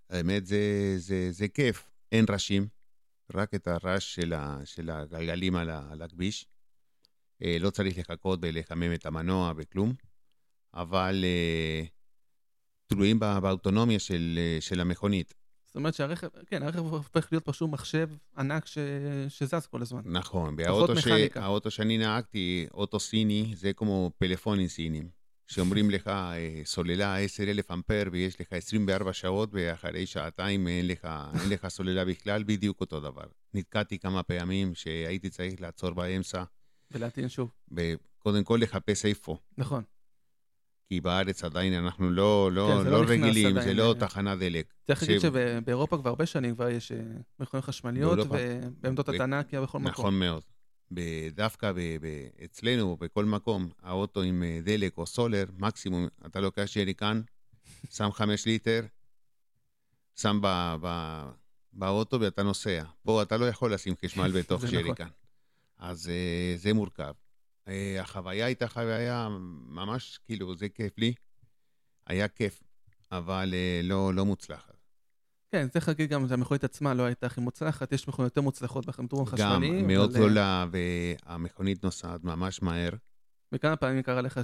האמת, זה, זה, זה כיף. אין ראשים, רק את הרעש של, של הגלגלים על, על הכביש. Uh, לא צריך לחכות ולחמם את המנוע וכלום, אבל תלויים באוטונומיה של, של המכונית. זאת אומרת שהרכב, כן, הרכב הופך להיות פשוט מחשב ענק ש... שזז כל הזמן. נכון, והאוטו ש... האוטו שאני נהגתי, אוטו סיני, זה כמו פלאפונים סינים. שאומרים לך, אה, סוללה 10,000 אמפר ויש לך 24 שעות, ואחרי שעתיים אין לך, אין לך סוללה בכלל, בדיוק אותו דבר. נתקעתי כמה פעמים שהייתי צריך לעצור באמצע, ולהטעין שוב. וקודם כל לחפש איפה. נכון. כי בארץ עדיין אנחנו לא, לא, כן, זה לא, לא רגילים, זה לא תחנת דלק. צריך להגיד ש- שבאירופה כבר הרבה שנים כבר יש אה, מכוניות חשמליות. ובעמדות ב- התנ"קיה בכל מקום. נכון מאוד. דווקא ב- ב- אצלנו, בכל מקום, האוטו עם אה, דלק או סולר, מקסימום, אתה לוקח שריקן, שם חמש ליטר, שם ב- ב- באוטו ואתה נוסע. פה אתה לא יכול לשים חשמל בתוך זה נכון. אז אה, זה מורכב. אה, החוויה הייתה חוויה ממש, כאילו, זה כיף לי. היה כיף, אבל אה, לא, לא מוצלחת. כן, צריך להגיד גם שהמכונית עצמה לא הייתה הכי מוצלחת, יש מכוניות יותר מוצלחות בחמטורים גם חשמליים. מאוד אבל, אה, זולה, והמכונית נוסעת ממש מהר, וכמה פעמים קרה לך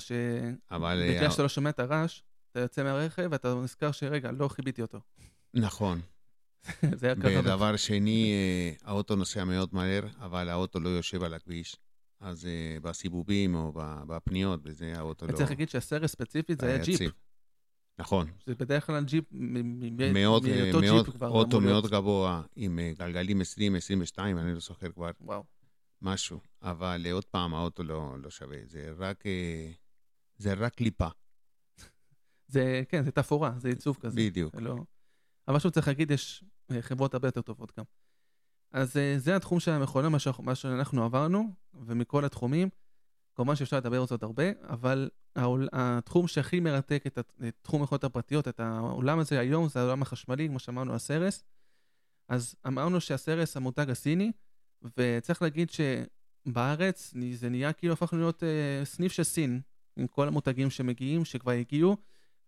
אבל... אה, שבגלל שאתה לא שומע את הרעש, אתה יוצא מהרכב ואתה נזכר שרגע, לא חיביתי אותו. נכון. זה היה קרה. ודבר שני, האוטו נוסע מאוד מהר, אבל האוטו לא יושב על הכביש. אז אה, בסיבובים או בפניות, בזה האוטו לא... וצריך להגיד שהסרט ספציפית זה היה היה ג'יפ. יציב. נכון. זה בדרך כלל ג'יפ, מאוד, אה, מאותו מאוד, ג'יפ כבר. אוטו מאוד. גבוה, עם אה, גלגלים 20-22, אני לא זוכר כבר וואו. משהו. אבל אה, עוד פעם, האוטו לא לא שווה. זה רק... אה, זה רק קליפה, זה, כן, זה תפאורה, זה עיצוב כזה. בדיוק. לא... אבל שוב צריך להגיד, יש אה, חברות הרבה יותר טובות גם. אז אה, זה התחום של המכונה, מה, שאנחנו- עברנו, ומכל התחומים, כמובן שאפשר לדבר על זה עוד הרבה, אבל התחום שהכי מרתק את, תחום המכונות הפרטיות, את העולם הזה היום, זה העולם החשמלי, כמו שאמרנו, הסרס. אז אמרנו שהסרס המותג הסיני, וצריך להגיד שבארץ זה נהיה כאילו הפך להיות אה, סניף של סין, עם כל המותגים שמגיעים, שכבר הגיעו.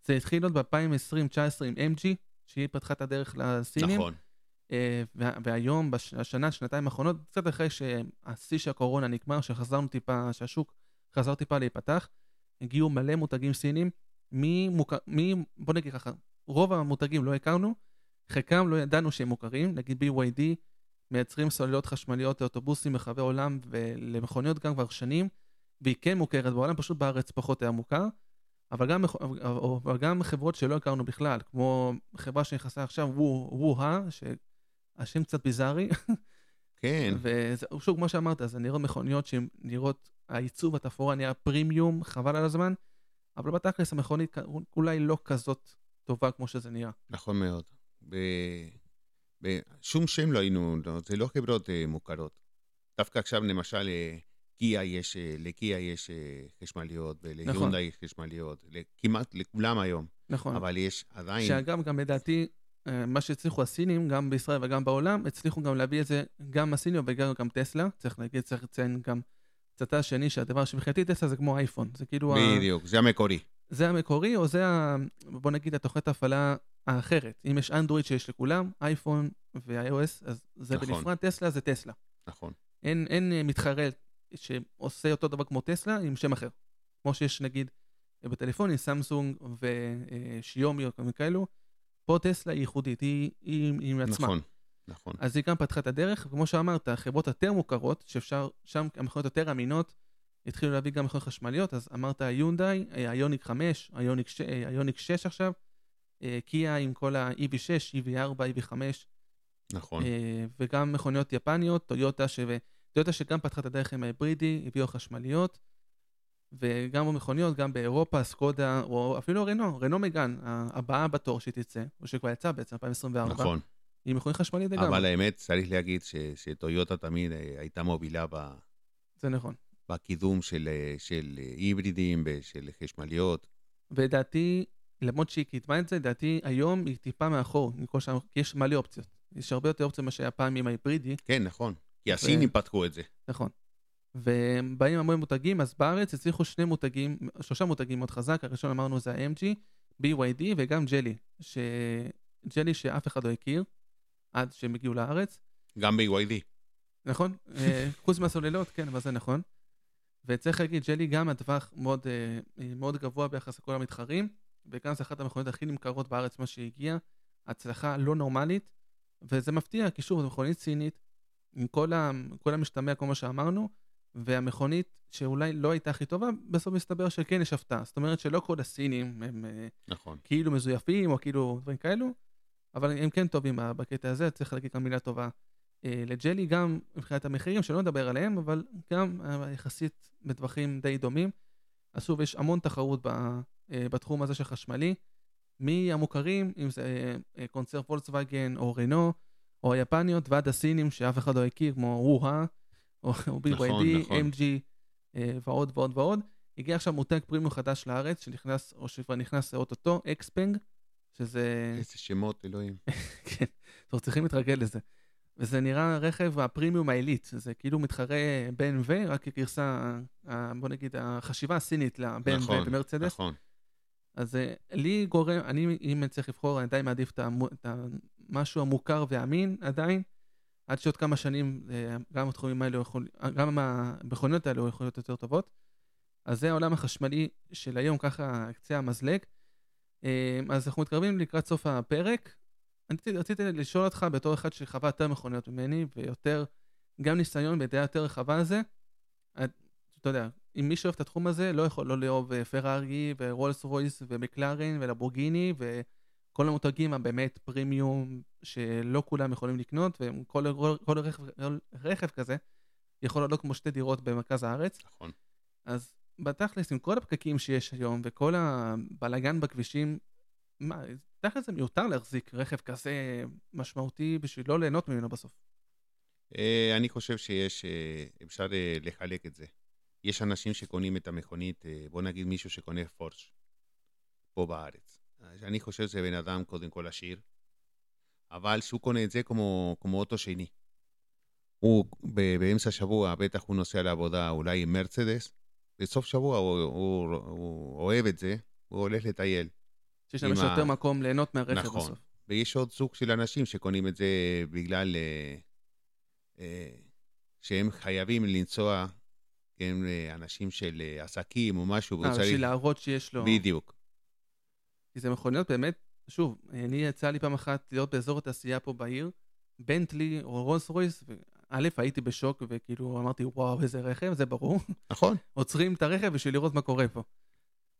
זה התחיל עוד ב-2020-2019 עם MG, שהיא פתחה את הדרך לסינים. נכון. אה, וה- והיום, בשנה, שנתיים האחרונות, קצת אחרי שהשיא של הקורונה נגמר, שחזרנו טיפה, שהשוק חזר טיפה להיפתח, הגיעו מלא מותגים סינים, מי מוכר, מי, בוא נגיד ככה, רוב המותגים לא הכרנו, חלקם לא ידענו שהם מוכרים, נגיד BYD, מייצרים סוללות חשמליות לאוטובוסים ברחבי העולם ולמכוניות גם כבר שנים, והיא כן מוכרת בעולם, פשוט בארץ פחות היה מוכר. אבל גם, אבל גם חברות שלא הכרנו בכלל, כמו חברה שנכנסה עכשיו, וו-הא, שהשם קצת ביזארי, כן, ושוב, כמו שאמרת, זה נראות מכוניות שהן נראות, העיצוב, התפאורה נהיה פרימיום, חבל על הזמן, אבל בתכלס המכונית אולי לא כזאת טובה כמו שזה נראה. נכון מאוד. בשום שם לא היינו, לא, זה לא חברות אה, מוכרות. דווקא עכשיו, למשל, אה, קיה יש, אה, לקיה יש חשמליות, ולהיונדה יש חשמליות, כמעט לכולם היום, נכון. אבל יש עדיין, שאגב, גם לדעתי, מה שהצליחו הסינים, גם בישראל וגם בעולם, הצליחו גם להביא את זה, גם הסינים וגם גם טסלה. צריך להגיד, צריך לציין גם קצת השני, שהדבר שמבחינתי טסלה זה כמו אייפון. זה כאילו, ה... בדיוק, זה המקורי. זה המקורי, או זה, ה... בוא נגיד, התוכנית ההפעלה האחרת. אם יש אנדרואיד שיש לכולם, אייפון ו-iOS, אז זה נכון. בנפרד, טסלה זה טסלה. נכון. אין, אין אה, מתחרה שעושה אותו דבר כמו טסלה עם שם אחר. כמו שיש נגיד אה, בטלפונים, סמסונג ושיומי או כל מיני כאלו, פה טסלה היא ייחודית, היא, היא, היא עם עצמה. נכון, נכון. אז היא גם פתחה את הדרך, וכמו שאמרת, החברות היותר מוכרות, שאפשר, שם המכוניות יותר אמינות, התחילו להביא גם מכוניות חשמליות, אז אמרת יונדאי, איוניק 5, איוניק 6, איוניק 6 עכשיו, אה, קיה עם כל ה-EV6, EV4, EV5, נכון. אה, וגם מכוניות יפניות, טויוטה, ש... טויוטה שגם פתחה את הדרך עם ההיברידי, הביאו חשמליות, וגם במכוניות, גם באירופה, סקודה, או אפילו רנו, רנו מגן, הבאה בתור שתצא, או שכבר יצאה בעצם, 2024, נכון. היא מכונית חשמלית לגמרי. אבל האמת, צריך להגיד ש- שטויוטה תמיד אה, הייתה מובילה ב- זה נכון. בקידום של, אה, של אה, היברידים ושל חשמליות. ולדעתי, למרות שהיא קידמה את זה, לדעתי היום היא טיפה מאחור, שאר- כי יש מלא אופציות. יש הרבה יותר אופציות ממה שהיה פעם עם ההיברידי, כן, נכון. כי הסינים פתחו את זה. נכון. ובאים המון מותגים, אז בארץ הצליחו שני מותגים, שלושה מותגים מאוד חזק, הראשון אמרנו זה ה-MG, BYD וגם ג'לי, ש... ג'לי שאף אחד לא הכיר, עד שהם הגיעו לארץ, גם ב-YD. נכון? אה, חוץ מהסוללות, כן, אבל זה נכון. וצריך להגיד, ג'לי גם הטווח מאוד, אה, מאוד גבוה ביחס לכל המתחרים, וגם זה אחת המכוניות הכי נמכרות בארץ, מה שהגיע. הצלחה לא נורמלית, וזה מפתיע, כי שוב, זו מכונית סינית, עם כל, ה, כל המשתמע, כל מה שאמרנו, והמכונית שאולי לא הייתה הכי טובה, בסוף מסתבר שכן יש הפתעה. זאת אומרת שלא כל הסינים הם אה, נכון. כאילו מזויפים, או כאילו דברים כאלו, אבל הם כן טובים בקטע הזה, צריך להגיד גם מילה טובה אה, לג'לי, גם מבחינת המחירים, שלא נדבר עליהם, אבל גם אה, יחסית בטווחים די דומים. אז שוב, יש המון תחרות ב, אה, בתחום הזה של חשמלי, מהמוכרים, אם זה אה, קונצרט וולקסווגן או רנו, או היפניות, ועד הסינים שאף אחד לא הכיר, כמו וואה, או BYD, נכון, נכון. MG, אה, ועוד ועוד ועוד. הגיע עכשיו מותג פרימיום חדש לארץ, שנכנס, או שכבר נכנס אוטוטו, אקספנג, שזה... איזה שמות, אלוהים. כן, אנחנו צריכים להתרגל לזה. וזה נראה רכב הפרימיום העילית, זה כאילו מתחרה BMW, רק גרסה, ה- בוא נגיד, החשיבה הסינית ל-BMW נכון, ומרצדס. נכון. אז אה, לי גורם, אני, אם אני צריך לבחור, אני עדיין מעדיף את המשהו המוכר והאמין עדיין, עד שעוד כמה שנים אה, גם התחומים האלו יכול, גם המכוניות האלו יכולות להיות יותר טובות. אז זה העולם החשמלי של היום, ככה קצה המזלג. אה, אז אנחנו מתקרבים לקראת סוף הפרק. אני רציתי- לשאול אותך בתור אחד שחווה יותר מכוניות ממני, ויותר, גם ניסיון בידיעה יותר רחבה על זה. את- אתה יודע, אם מי שאוהב את התחום הזה, לא יכול לא לאהוב אה, פרארי ורולס רויס ומקלרן ולבורגיני וכל המותגים הבאמת פרימיום שלא כולם יכולים לקנות, וכל כל, כל רכב, כל רכב כזה יכול לעלות כמו שתי דירות במרכז הארץ. נכון. אז בתכלס, עם כל הפקקים שיש היום וכל הבלאגן בכבישים, מה, תכלס זה מיותר להחזיק רכב כזה משמעותי בשביל לא ליהנות ממנו בסוף. אה, אני חושב שיש, אה, אפשר אה, לחלק את זה. יש אנשים שקונים את המכונית, בוא נגיד מישהו שקונה פורש, פה בארץ. אני חושב שזה בן אדם קודם כל עשיר, אבל שהוא קונה את זה כמו, כמו אוטו שני. הוא באמצע השבוע, בטח הוא נוסע לעבודה אולי עם מרצדס, בסוף שבוע הוא, הוא, הוא אוהב את זה, הוא הולך לטייל. שיש להם יותר מקום ליהנות מהרכב נכון. בסוף. ויש עוד סוג של אנשים שקונים את זה בגלל אה, אה, שהם חייבים לנסוע, הם אה, אנשים של עסקים או משהו, אה, בשביל להראות שיש לו... בדיוק. כי זה מכוניות באמת, שוב, אני יצא לי פעם אחת להיות באזור התעשייה פה בעיר, בנטלי או רולס רויס, א', הייתי בשוק וכאילו אמרתי, וואו, איזה רכב, זה ברור. נכון, עוצרים את הרכב בשביל לראות מה קורה פה.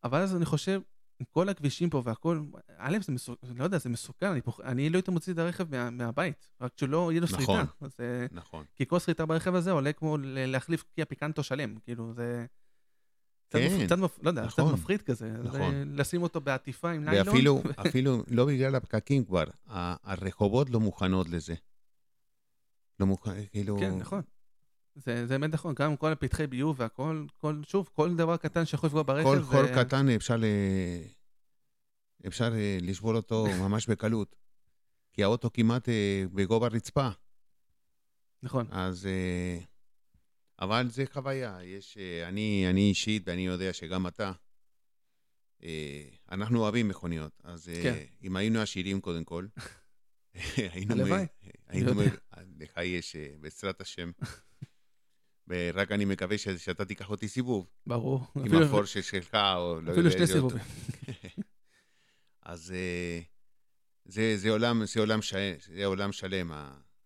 אבל אז אני חושב, עם כל הכבישים פה והכל, א', זה מסוכן, לא יודע, זה מסוכן, אני, פוח... אני לא הייתי מוציא את הרכב מה... מהבית, רק שלא יהיה לו נכון. שריטה. אז, אה, נכון. כי כל שריטה ברכב הזה עולה כמו להחליף קיה פיקנטו שלם, כאילו זה... קצת כן, קצת מפ... לא יודע, נכון. קצת מפחיד כזה. נכון. לשים אותו בעטיפה עם ניילון. ואפילו אפילו לא בגלל הפקקים כבר, הרחובות לא מוכנות לזה. לא מוכן, כאילו... כן, נכון. זה, זה באמת נכון, גם כל הפתחי ביוב והכל, כל, שוב, כל דבר קטן שיכול לפגוע ברכב. כל חור קטן אפשר, ל... אפשר אה, לשבור אותו ממש בקלות. כי האוטו כמעט אה, בגובה רצפה. נכון. אז... אה, אבל זה חוויה. יש... אה, אני, אני אישית, ואני יודע שגם אתה, אה, אנחנו אוהבים מכוניות. אז אה, כן. אם היינו עשירים קודם כל, היינו... הלוואי. היינו... יודע. לך יש, בעזרת השם. ורק אני מקווה שאתה תיקח אותי סיבוב, ברור. עם אפילו- הפורשה שלך, או לא אפילו יודע שני איזה אוטו. סיבובים. אז אה, זה, זה, עולם, זה, עולם ש... זה עולם שלם,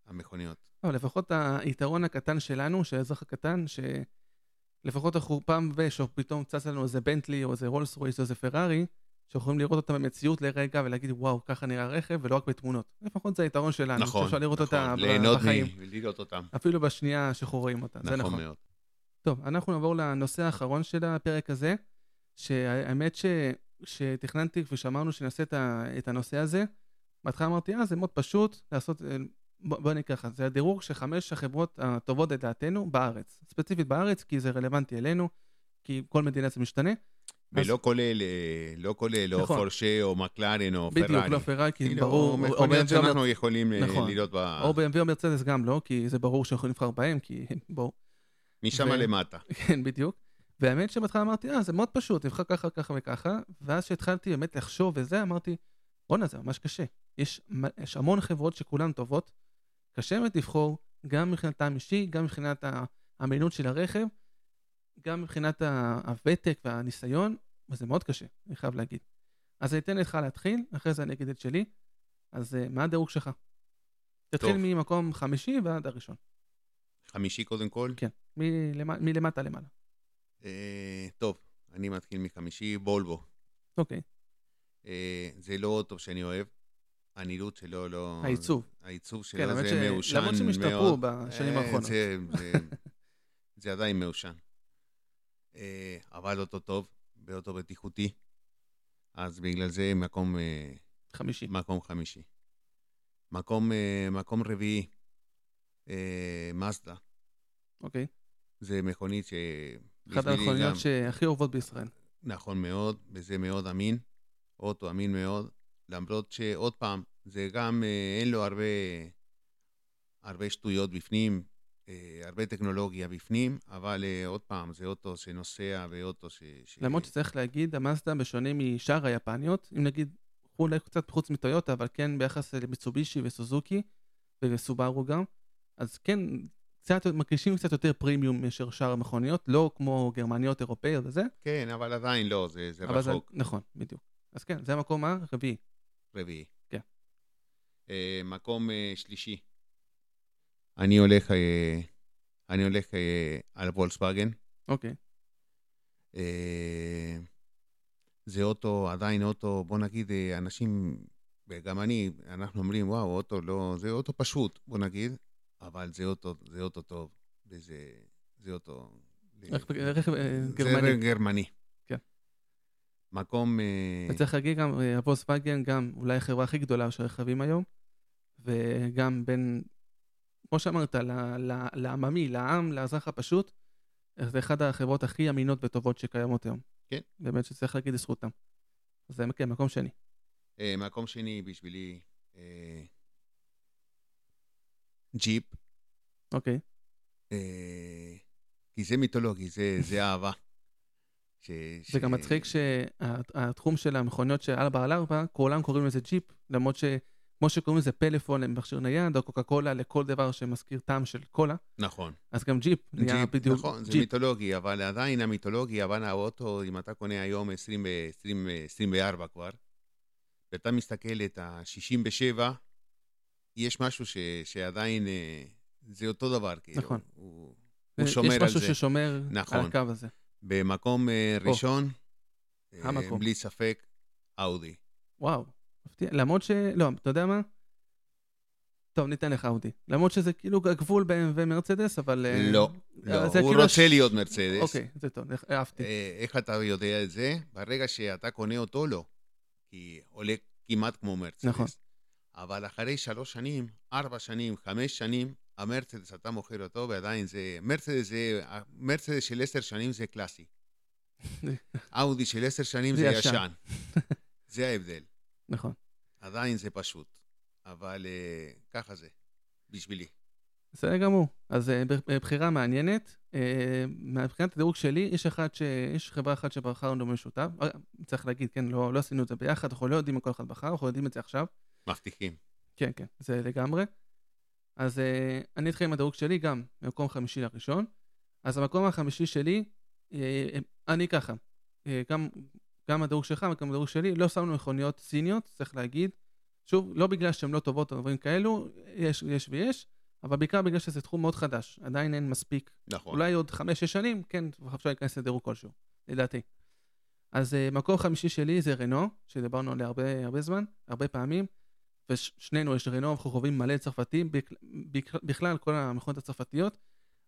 המכוניות. אבל לפחות היתרון הקטן שלנו, של האזרח הקטן, שלפחות אנחנו פעם ב... שפתאום צץ לנו איזה בנטלי, או איזה רולס רויס, או איזה פרארי, שיכולים לראות אותם במציאות לרגע ולהגיד, וואו, ככה נראה הרכב, ולא רק בתמונות. לפחות זה היתרון שלנו. נכון, שאפשר לראות נכון, אותה ליהנות בחיים. ולראות אותם. אפילו בשנייה שאנחנו רואים אותה. זה נכון נכון. מאוד. טוב, אנחנו נעבור לנושא האחרון של הפרק הזה, שהאמת ש... שתכננתי ושאמרנו שנעשה את, ה... את הנושא הזה, בהתחלה אמרתי, אה, זה מאוד פשוט לעשות, אה, בוא, בוא נקרא ככה, זה הדירוג של חמש החברות הטובות לדעתנו בארץ. ספציפית בארץ, כי זה רלוונטי אלינו, כי כל מדינה זה משתנה. ולא כולל, אה, לא כולל או נכון. פורשה או מקלרן או בדיוק, פרארי. לא פרארי, כי כאילו, ברור, או מכוניות או שאנחנו יכולים אה, נכון. לראות ב... או BMW או מרצדס גם לא, כי זה ברור שיכולים לבחר בהם, כי בואו. משם ו- למטה. כן, בדיוק. והאמת שבהתחלה אמרתי, אה, זה מאוד פשוט, תבחר ככה, ככה וככה, ואז כשהתחלתי באמת לחשוב וזה, אמרתי, בואנה, זה ממש קשה. יש, יש המון חברות שכולן טובות, קשה באמת לבחור, גם מבחינת טעם אישי, גם מבחינת האמינות של הרכב, גם מבחינת הוותק והניסיון, וזה מאוד קשה, אני חייב להגיד. אז אני אתן לך להתחיל, אחרי זה אני אגיד את שלי. אז אה, מה הדירוג שלך? תתחיל טוב. ממקום חמישי ועד הראשון. חמישי קודם כל. כן, מלמ- מלמטה למעלה. אה, טוב, אני מתחיל מחמישי, וולבו. אוקיי, אה, זה לא אוטו שאני אוהב. הנראות שלו לא... העיצוב. העיצוב כן, שלו האמת זה מיושן מאוד. למרות שהם השתפרו בשנים אה, האחרונות. זה, זה, זה עדיין מיושן. אה, אבל אוטו טוב, ואוטו בטיחותי. אז בגלל זה מקום, אה, חמישי. מקום חמישי. מקום, אה, מקום רביעי, אה, מזדה. אוקיי. זה מכונית ש... אחת המכוניות גם- שהכי אוהבות בישראל. נכון מאוד, וזה מאוד אמין. אוטו אמין מאוד, למרות שעוד פעם, זה גם, אה, אין לו הרבה, הרבה שטויות בפנים, אה, הרבה טכנולוגיה בפנים, אבל אה, עוד פעם, זה אוטו שנוסע ואוטו ש... ש... למרות שצריך להגיד, המאזדה בשונה משאר היפניות, אם נגיד, אולי קצת חוץ מטויוטה, אבל כן ביחס למיצובישי וסוזוקי, וסובארו גם, אז כן, קצת, מרגישים קצת יותר פרימיום מאשר שאר המכוניות, לא כמו גרמניות אירופאיות וזה, כן, אבל עדיין לא, זה, זה אבל זה, רחוק, נכון, בדיוק. אז כן, זה המקום הרביעי. רביעי. כן. אה, מקום אה, שלישי. אני הולך, אה, אני הולך אה, על וולקסווגן. אוקיי, אה, זה אוטו, עדיין אוטו, בוא נגיד, אה, אנשים, וגם אני, אנחנו אומרים, וואו, אוטו לא, זה אוטו פשוט, בוא נגיד, אבל זה אוטו, זה אוטו טוב, וזה זה אוטו... רכב- אה, זה גרמני. מקום... אה, וצריך להגיד גם, אה, הוולקסווגן גם אולי החברה הכי גדולה של רכבים היום, וגם בין, כמו שאמרת, לעממי, לעם, לאזרח הפשוט, זה אחת החברות הכי אמינות וטובות שקיימות היום. כן. באמת שצריך להגיד לזכותם. אז זה כן, מקום שני. אה, מקום שני בשבילי, אה, ג'יפ, אוקיי. אה, כי זה מיתולוגי, זה אהבה. ש, זה גם מצחיק שהתחום של המכוניות של 4 על 4, כולם קוראים לזה ג'יפ, למרות שכמו שקוראים לזה פלאפון למכשיר נייד, או קוקה קולה לכל דבר שמזכיר טעם של קולה, נכון. אז גם ג'יפ נהיה ג'יפ, בדיוק נכון, זה ג'יפ. מיתולוגי, אבל עדיין המיתולוגי, אבל האוטו, אם אתה קונה היום 20, ו- 20, 24 כבר, ואתה מסתכל את ה-67, יש משהו ש, שעדיין, אה, זה אותו דבר, כאילו. נכון. הוא, הוא שומר יש על משהו זה. ששומר נכון. על הקו הזה. במקום אה, ראשון, אה, המקום. בלי ספק, אאודי. וואו, מפתיע. למרות ש... לא, אתה יודע מה? טוב, ניתן לך אאודי. למרות שזה כאילו הגבול בהם ומרצדס, אבל... אה, לא, לא, זה הוא כאילו רוצה הש- להיות מרצדס. אוקיי, זה טוב, אהבתי. אה, איך אתה יודע את זה? ברגע שאתה קונה אותו, לא. כי עולה כמעט כמו מרצדס. נכון. אבל אחרי שלוש שנים, ארבע שנים, חמש שנים, המרצדס, אתה מוכר אותו, ועדיין זה... מרצדס זה... מרצדס של עשר שנים זה קלאסי. אאודי של עשר שנים זה זה ישן. ישן. זה ההבדל. נכון. עדיין זה פשוט. אבל אה, ככה זה, בשבילי. בסדר גמור. אז בחירה מעניינת. מבחינת הדירוג שלי, יש אחד ש... יש חברה אחת שבחרנו במשותף. אה, צריך להגיד, כן, לא, לא עשינו את זה ביחד, אנחנו לא יודעים מה כל אחד בחר, אנחנו יודעים את זה עכשיו. מבטיחים. כן, כן, זה לגמרי. אז uh, אני אתחיל עם הדירוג שלי גם, ממקום חמישי לראשון. אז המקום החמישי שלי, uh, אני ככה, uh, גם, גם הדירוג שלך וגם הדירוג שלי, לא שמנו מכוניות סיניות, צריך להגיד. שוב, לא בגלל שהן לא טובות או דברים כאלו, יש, יש ויש, אבל בעיקר בגלל שזה תחום מאוד חדש, עדיין אין מספיק. נכון. אולי עוד חמש-שש שנים, כן, אפשר להיכנס לדירוג כלשהו, לדעתי. אז uh, מקום חמישי שלי זה רנו, שדיברנו עליה הרבה, הרבה זמן, הרבה פעמים. ושנינו יש רנו, אנחנו חווים מלא צרפתים, בכ- בכ- בכלל כל המכונות הצרפתיות,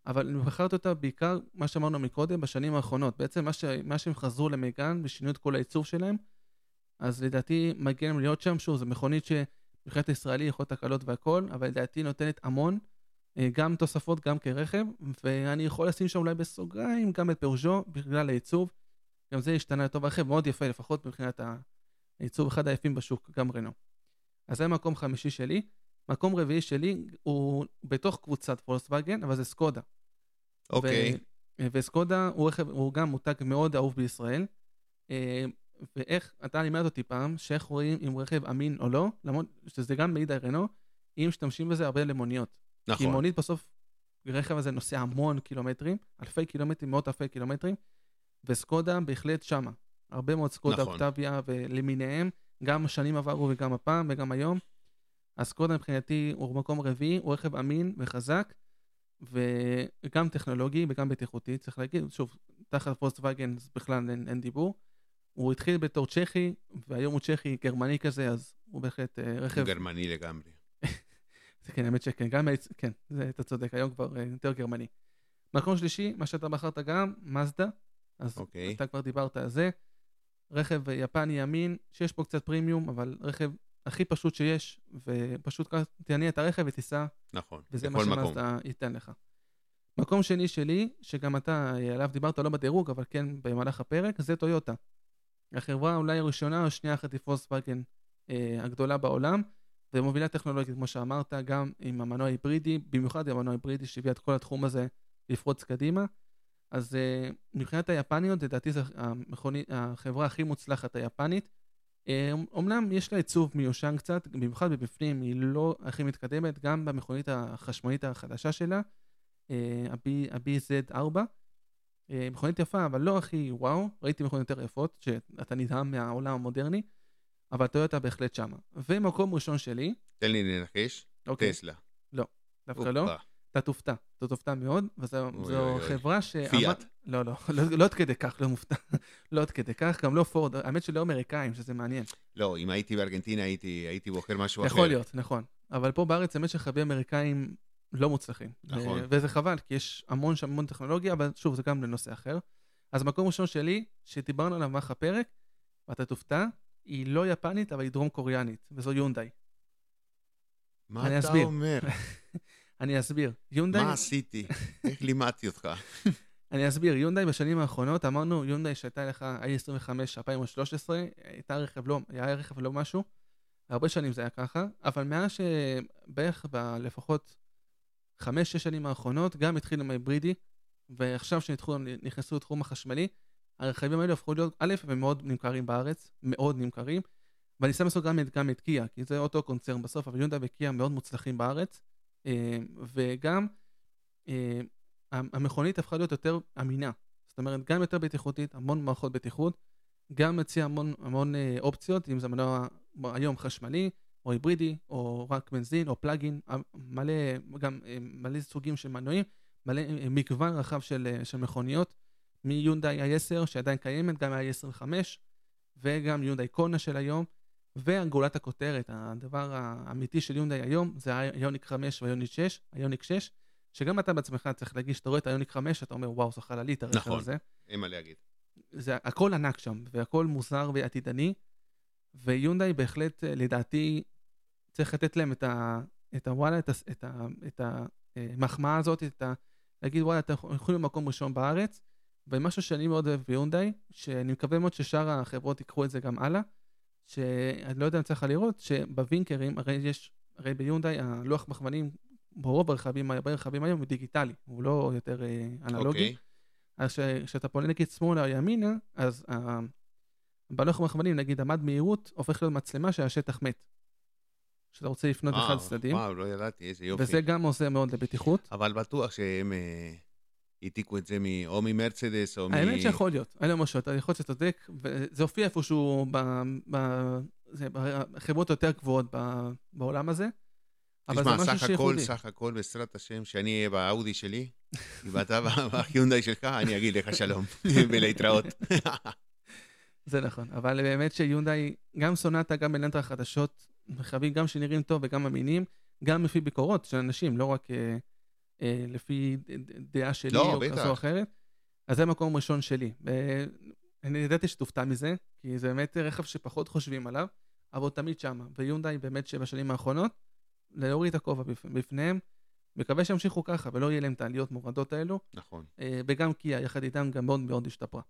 אבל אני בחרתי אותה בעיקר, מה שאמרנו מקודם, בשנים האחרונות. בעצם מה, ש... מה שהם חזרו למגן ושינו את כל העיצוב שלהם, אז לדעתי מגיע להם להיות שם, שוב, זו מכונית שמבחינת ישראלי יכול להיות הקלות והכל, אבל לדעתי נותנת המון, אה, גם תוספות, גם כרכב, ואני יכול לשים שם אולי בסוגריים גם את פאוז'ו, בגלל העיצוב. גם זה השתנה לטוב הרכב, מאוד יפה, לפחות מבחינת העיצוב, אחד היפים בשוק, גם רנו. אז זה מקום חמישי שלי. מקום רביעי שלי הוא בתוך קבוצת פולקסווגן, אבל זה סקודה. אוקיי. ו- וסקודה הוא רכב, הוא גם מותג מאוד אהוב בישראל. אה, ואיך, אתה לימד אותי פעם, שאיך רואים אם רכב אמין או לא, למרות שזה גם מעיד על רנו, אם משתמשים בזה הרבה למוניות. כי נכון. מונית בסוף, הרכב הזה נוסע המון קילומטרים, אלפי קילומטרים, מאות אלפי קילומטרים, וסקודה בהחלט שמה. הרבה מאוד סקודה, נכון. אוקטביה ולמיניהם, גם שנים עברו וגם הפעם וגם היום. אז סקודה מבחינתי הוא מקום רביעי, הוא רכב אמין וחזק, וגם טכנולוגי וגם בטיחותי, צריך להגיד, שוב, תחת פוסט-וגן בכלל אין, אין דיבור. הוא התחיל בתור צ'כי, והיום הוא צ'כי גרמני כזה, אז הוא בהחלט uh, רכב... גרמני לגמרי. זה כן, האמת שכן, גם, כן, זה, אתה צודק, היום כבר uh, יותר גרמני. מקום שלישי, מה שאתה בחרת גם, מזדה, אז okay. אוקיי. אתה כבר דיברת על זה. רכב יפני ימין, שיש פה קצת פרימיום, אבל רכב הכי פשוט שיש, ופשוט תעניין את הרכב ותיסע. נכון, וזה מה שמאזדה ייתן לך. מקום שני שלי, שגם אתה עליו דיברת לא בדירוג, אבל כן במהלך הפרק, זה טויוטה. החברה אולי הראשונה או שנייה אחת פולקסווגן אה, הגדולה בעולם, ומובילה טכנולוגית, כמו שאמרת, גם עם המנוע היברידי, במיוחד עם המנוע היברידי שהביא את כל התחום הזה לפרוץ קדימה. אז אה, מבחינת היפניות, לדעתי זו המכוני, החברה הכי מוצלחת היפנית. אומנם אה, יש לה עיצוב מיושן קצת, במיוחד בבפנים היא לא הכי מתקדמת, גם במכונית החשמלית החדשה שלה, אה, ה-BZ4. מכונית יפה, אבל לא הכי וואו, ראיתי מכוניות יותר יפות, שאתה נדהם מהעולם המודרני, אבל טויוטה בהחלט שמה. ומקום ראשון שלי... תן לי לנחש, אוקיי. טסלה. לא, דווקא לא. אתה תופתע, אתה תופתע מאוד, וזו חברה ש... פיאט. לא, לא, לא עד כדי כך, לא מופתע. לא עד כדי כך, גם לא פורד, האמת שלא אמריקאים, שזה מעניין. לא, אם הייתי בארגנטינה הייתי בוחר משהו אחר. יכול להיות, נכון. אבל פה בארץ האמת שחווים אמריקאים לא מוצלחים. נכון. וזה חבל, כי יש המון שם המון טכנולוגיה, אבל שוב, זה גם לנושא אחר. אז מקום ראשון שלי, שדיברנו עליו במהלך הפרק, ואתה תופתע, היא לא יפנית, אבל היא דרום קוריאנית, וזו יונדאי. מה אתה אסביר. אומר? אני אסביר. יונדאי... מה עשיתי? איך לימדתי אותך? אני אסביר, יונדאי בשנים האחרונות, אמרנו, יונדאי שהייתה לך i25 2013, הייתה רכב לא, היה רכב לא משהו, הרבה שנים זה היה ככה, אבל מאז שבערך בלפחות חמש, שש שנים האחרונות, גם התחיל עם ההיברידי, ועכשיו שנכנסו לתחום החשמלי, הרכבים האלה הפכו להיות, א', הם מאוד נמכרים בארץ, מאוד נמכרים, ואני שם לעשות גם, גם את קיה, כי זה אותו קונצרן בסוף, אבל יונדה וקיה מאוד מוצלחים בארץ, וגם אה, המכונית הפכה להיות יותר אמינה, זאת אומרת, גם יותר בטיחותית, המון מערכות בטיחות, גם מציע המון, המון אה, אופציות, אם זה מנוע היום חשמלי, או היברידי, או רק בנזין, או plug-in, מלא, גם מלא סוגים של מנועים, מלא מגוון רחב של, של מכוניות, מיונדאי i10 שעדיין קיימת, גם i25, וגם יונדאי קונה של היום, וגולת הכותרת, הדבר האמיתי של יונדאי היום, זה האיוניק 5 והאיוניק 6, האיוניק 6, שגם אתה בעצמך צריך להגיש, אתה רואה את היוניק 5, אתה אומר, וואו, זו חללית הרכב נכון, הזה. נכון, אין מה להגיד. זה הכל ענק שם, והכל מוזר ועתידני, ויונדאי בהחלט, לדעתי, צריך לתת להם את ה... את הוואלה, את, ה, את, ה, את המחמאה הזאת, את ה... להגיד, וואלה, אתם יכולים למקום ראשון בארץ, ומשהו שאני מאוד אוהב ביונדאי, שאני מקווה מאוד ששאר החברות ייקחו את זה גם הלאה, שאני לא יודע אם צריך לראות, שבווינקרים, הרי יש, הרי ביונדאי הלוח מכוונים ברוב הרכבים, הרבה רכבים היום הוא דיגיטלי, הוא לא יותר אה, אנלוגי. Okay. אוקיי. אז כשאתה פונה נגיד שמאלה או ימינה, אז uh, בלוח מכוונים, נגיד המד מהירות, הופך להיות מצלמה שהשטח מת. שאתה רוצה לפנות אחד צדדים. וואו, לא ידעתי, איזה יופי. וזה גם עוזר מאוד לבטיחות. אבל בטוח שהם אה, העתיקו את זה או ממרצדס או מ... האמת שיכול להיות, אין לו משהו, יכול להיות שאתה צודק, וזה הופיע איפשהו בחברות היותר גבוהות בעולם הזה. אבל זה משהו. תשמע, סך הכל, סך הכל, בעזרת השם, שאני אהיה באאודי שלי, ואתה בחיונדאי שלך, אני אגיד לך שלום, ולהתראות. זה נכון, אבל באמת שיונדאי, גם סונטה, גם אלנטרה החדשות, רכבים גם שנראים טוב וגם אמינים, גם לפי ביקורות של אנשים, לא רק אה, לפי דעה שלי לא, או כזו או אחרת. אז זה מקום ראשון שלי. אני ידעתי שתופתע מזה, כי זה באמת רכב שפחות חושבים עליו, אבל הוא תמיד שמה. ויונדאי באמת שבשנים האחרונות, להוריד את הכובע בפניהם. מקווה שימשיכו ככה ולא יהיה להם את העליות מורדות האלו. נכון. אה, וגם קיה יחד איתם גם מאוד מאוד השתפרה.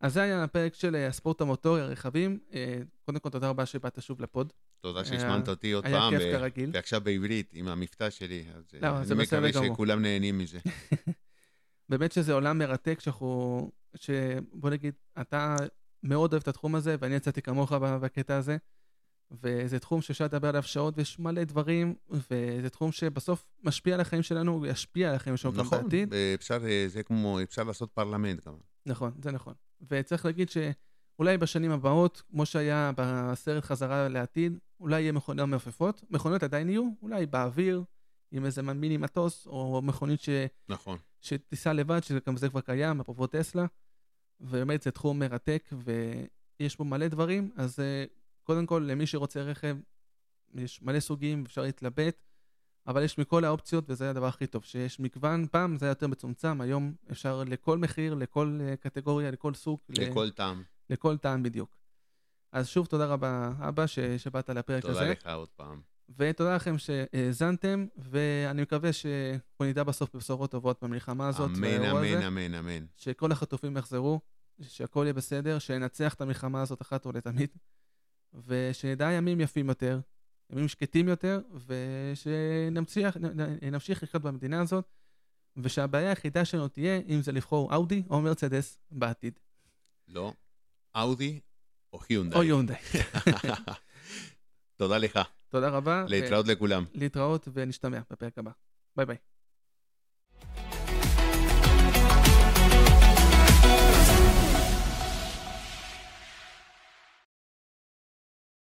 אז זה היה הפרק של אה, הספורט המוטורי, הרכבים. אה, קודם כל, תודה רבה שבאת שוב לפוד. תודה שהזמנת אותי עוד פעם. היה כיף כרגיל. ועכשיו בעברית, עם המבטא שלי. אז לא, אני מקווה שכולם נהנים מזה. באמת שזה עולם מרתק, שאנחנו... שבוא נגיד, אתה מאוד אוהב את התחום הזה, ואני יצאתי כמוך בקטע הזה. וזה תחום שאפשר לדבר עליו שעות, ויש מלא דברים, וזה תחום שבסוף משפיע על החיים שלנו, וישפיע על החיים שלנו נכון, גם בעתיד. נכון, זה כמו, אפשר לעשות פרלמנט גם. נכון, זה נכון. וצריך להגיד שאולי בשנים הבאות, כמו שהיה בסרט חזרה לעתיד, אולי יהיה מכוניות מעופפות, מכוניות עדיין יהיו, אולי באוויר, עם איזה מיני מטוס, או מכונית ש... נכון. שתיסע לבד, שגם זה כבר קיים, אפרופו טסלה, ובאמת זה תחום מרתק, ויש פה מלא דברים, אז אה, קודם כל, למי שרוצה רכב, יש מלא סוגים, אפשר להתלבט, אבל יש מכל האופציות, וזה הדבר הכי טוב, שיש מגוון, פעם זה היה יותר מצומצם, היום אפשר לכל מחיר, לכל אה, קטגוריה, לכל סוג. לכל ל... טעם. לכל טעם בדיוק. אז שוב, תודה רבה, אבא, ש... שבאת לפרק תודה הזה. תודה לך עוד פעם. ותודה לכם שהאזנתם, ואני מקווה שאנחנו נדע בסוף בבשורות טובות במלחמה הזאת. אמן, אמן, אמן, אמן. שכל החטופים יחזרו, שהכל יהיה בסדר, שננצח את המלחמה הזאת אחת ולתמיד, ושנדע ימים יפים יותר, ימים שקטים יותר, ושנמשיך לחיות במדינה הזאת, ושהבעיה היחידה שלנו תהיה אם זה לבחור אאודי או מרצדס בעתיד. לא, אאודי או היונדאי. או היונדאי. תודה לך. תודה רבה. להתראות לכולם. להתראות ונשתמע בפרק הבא. ביי ביי.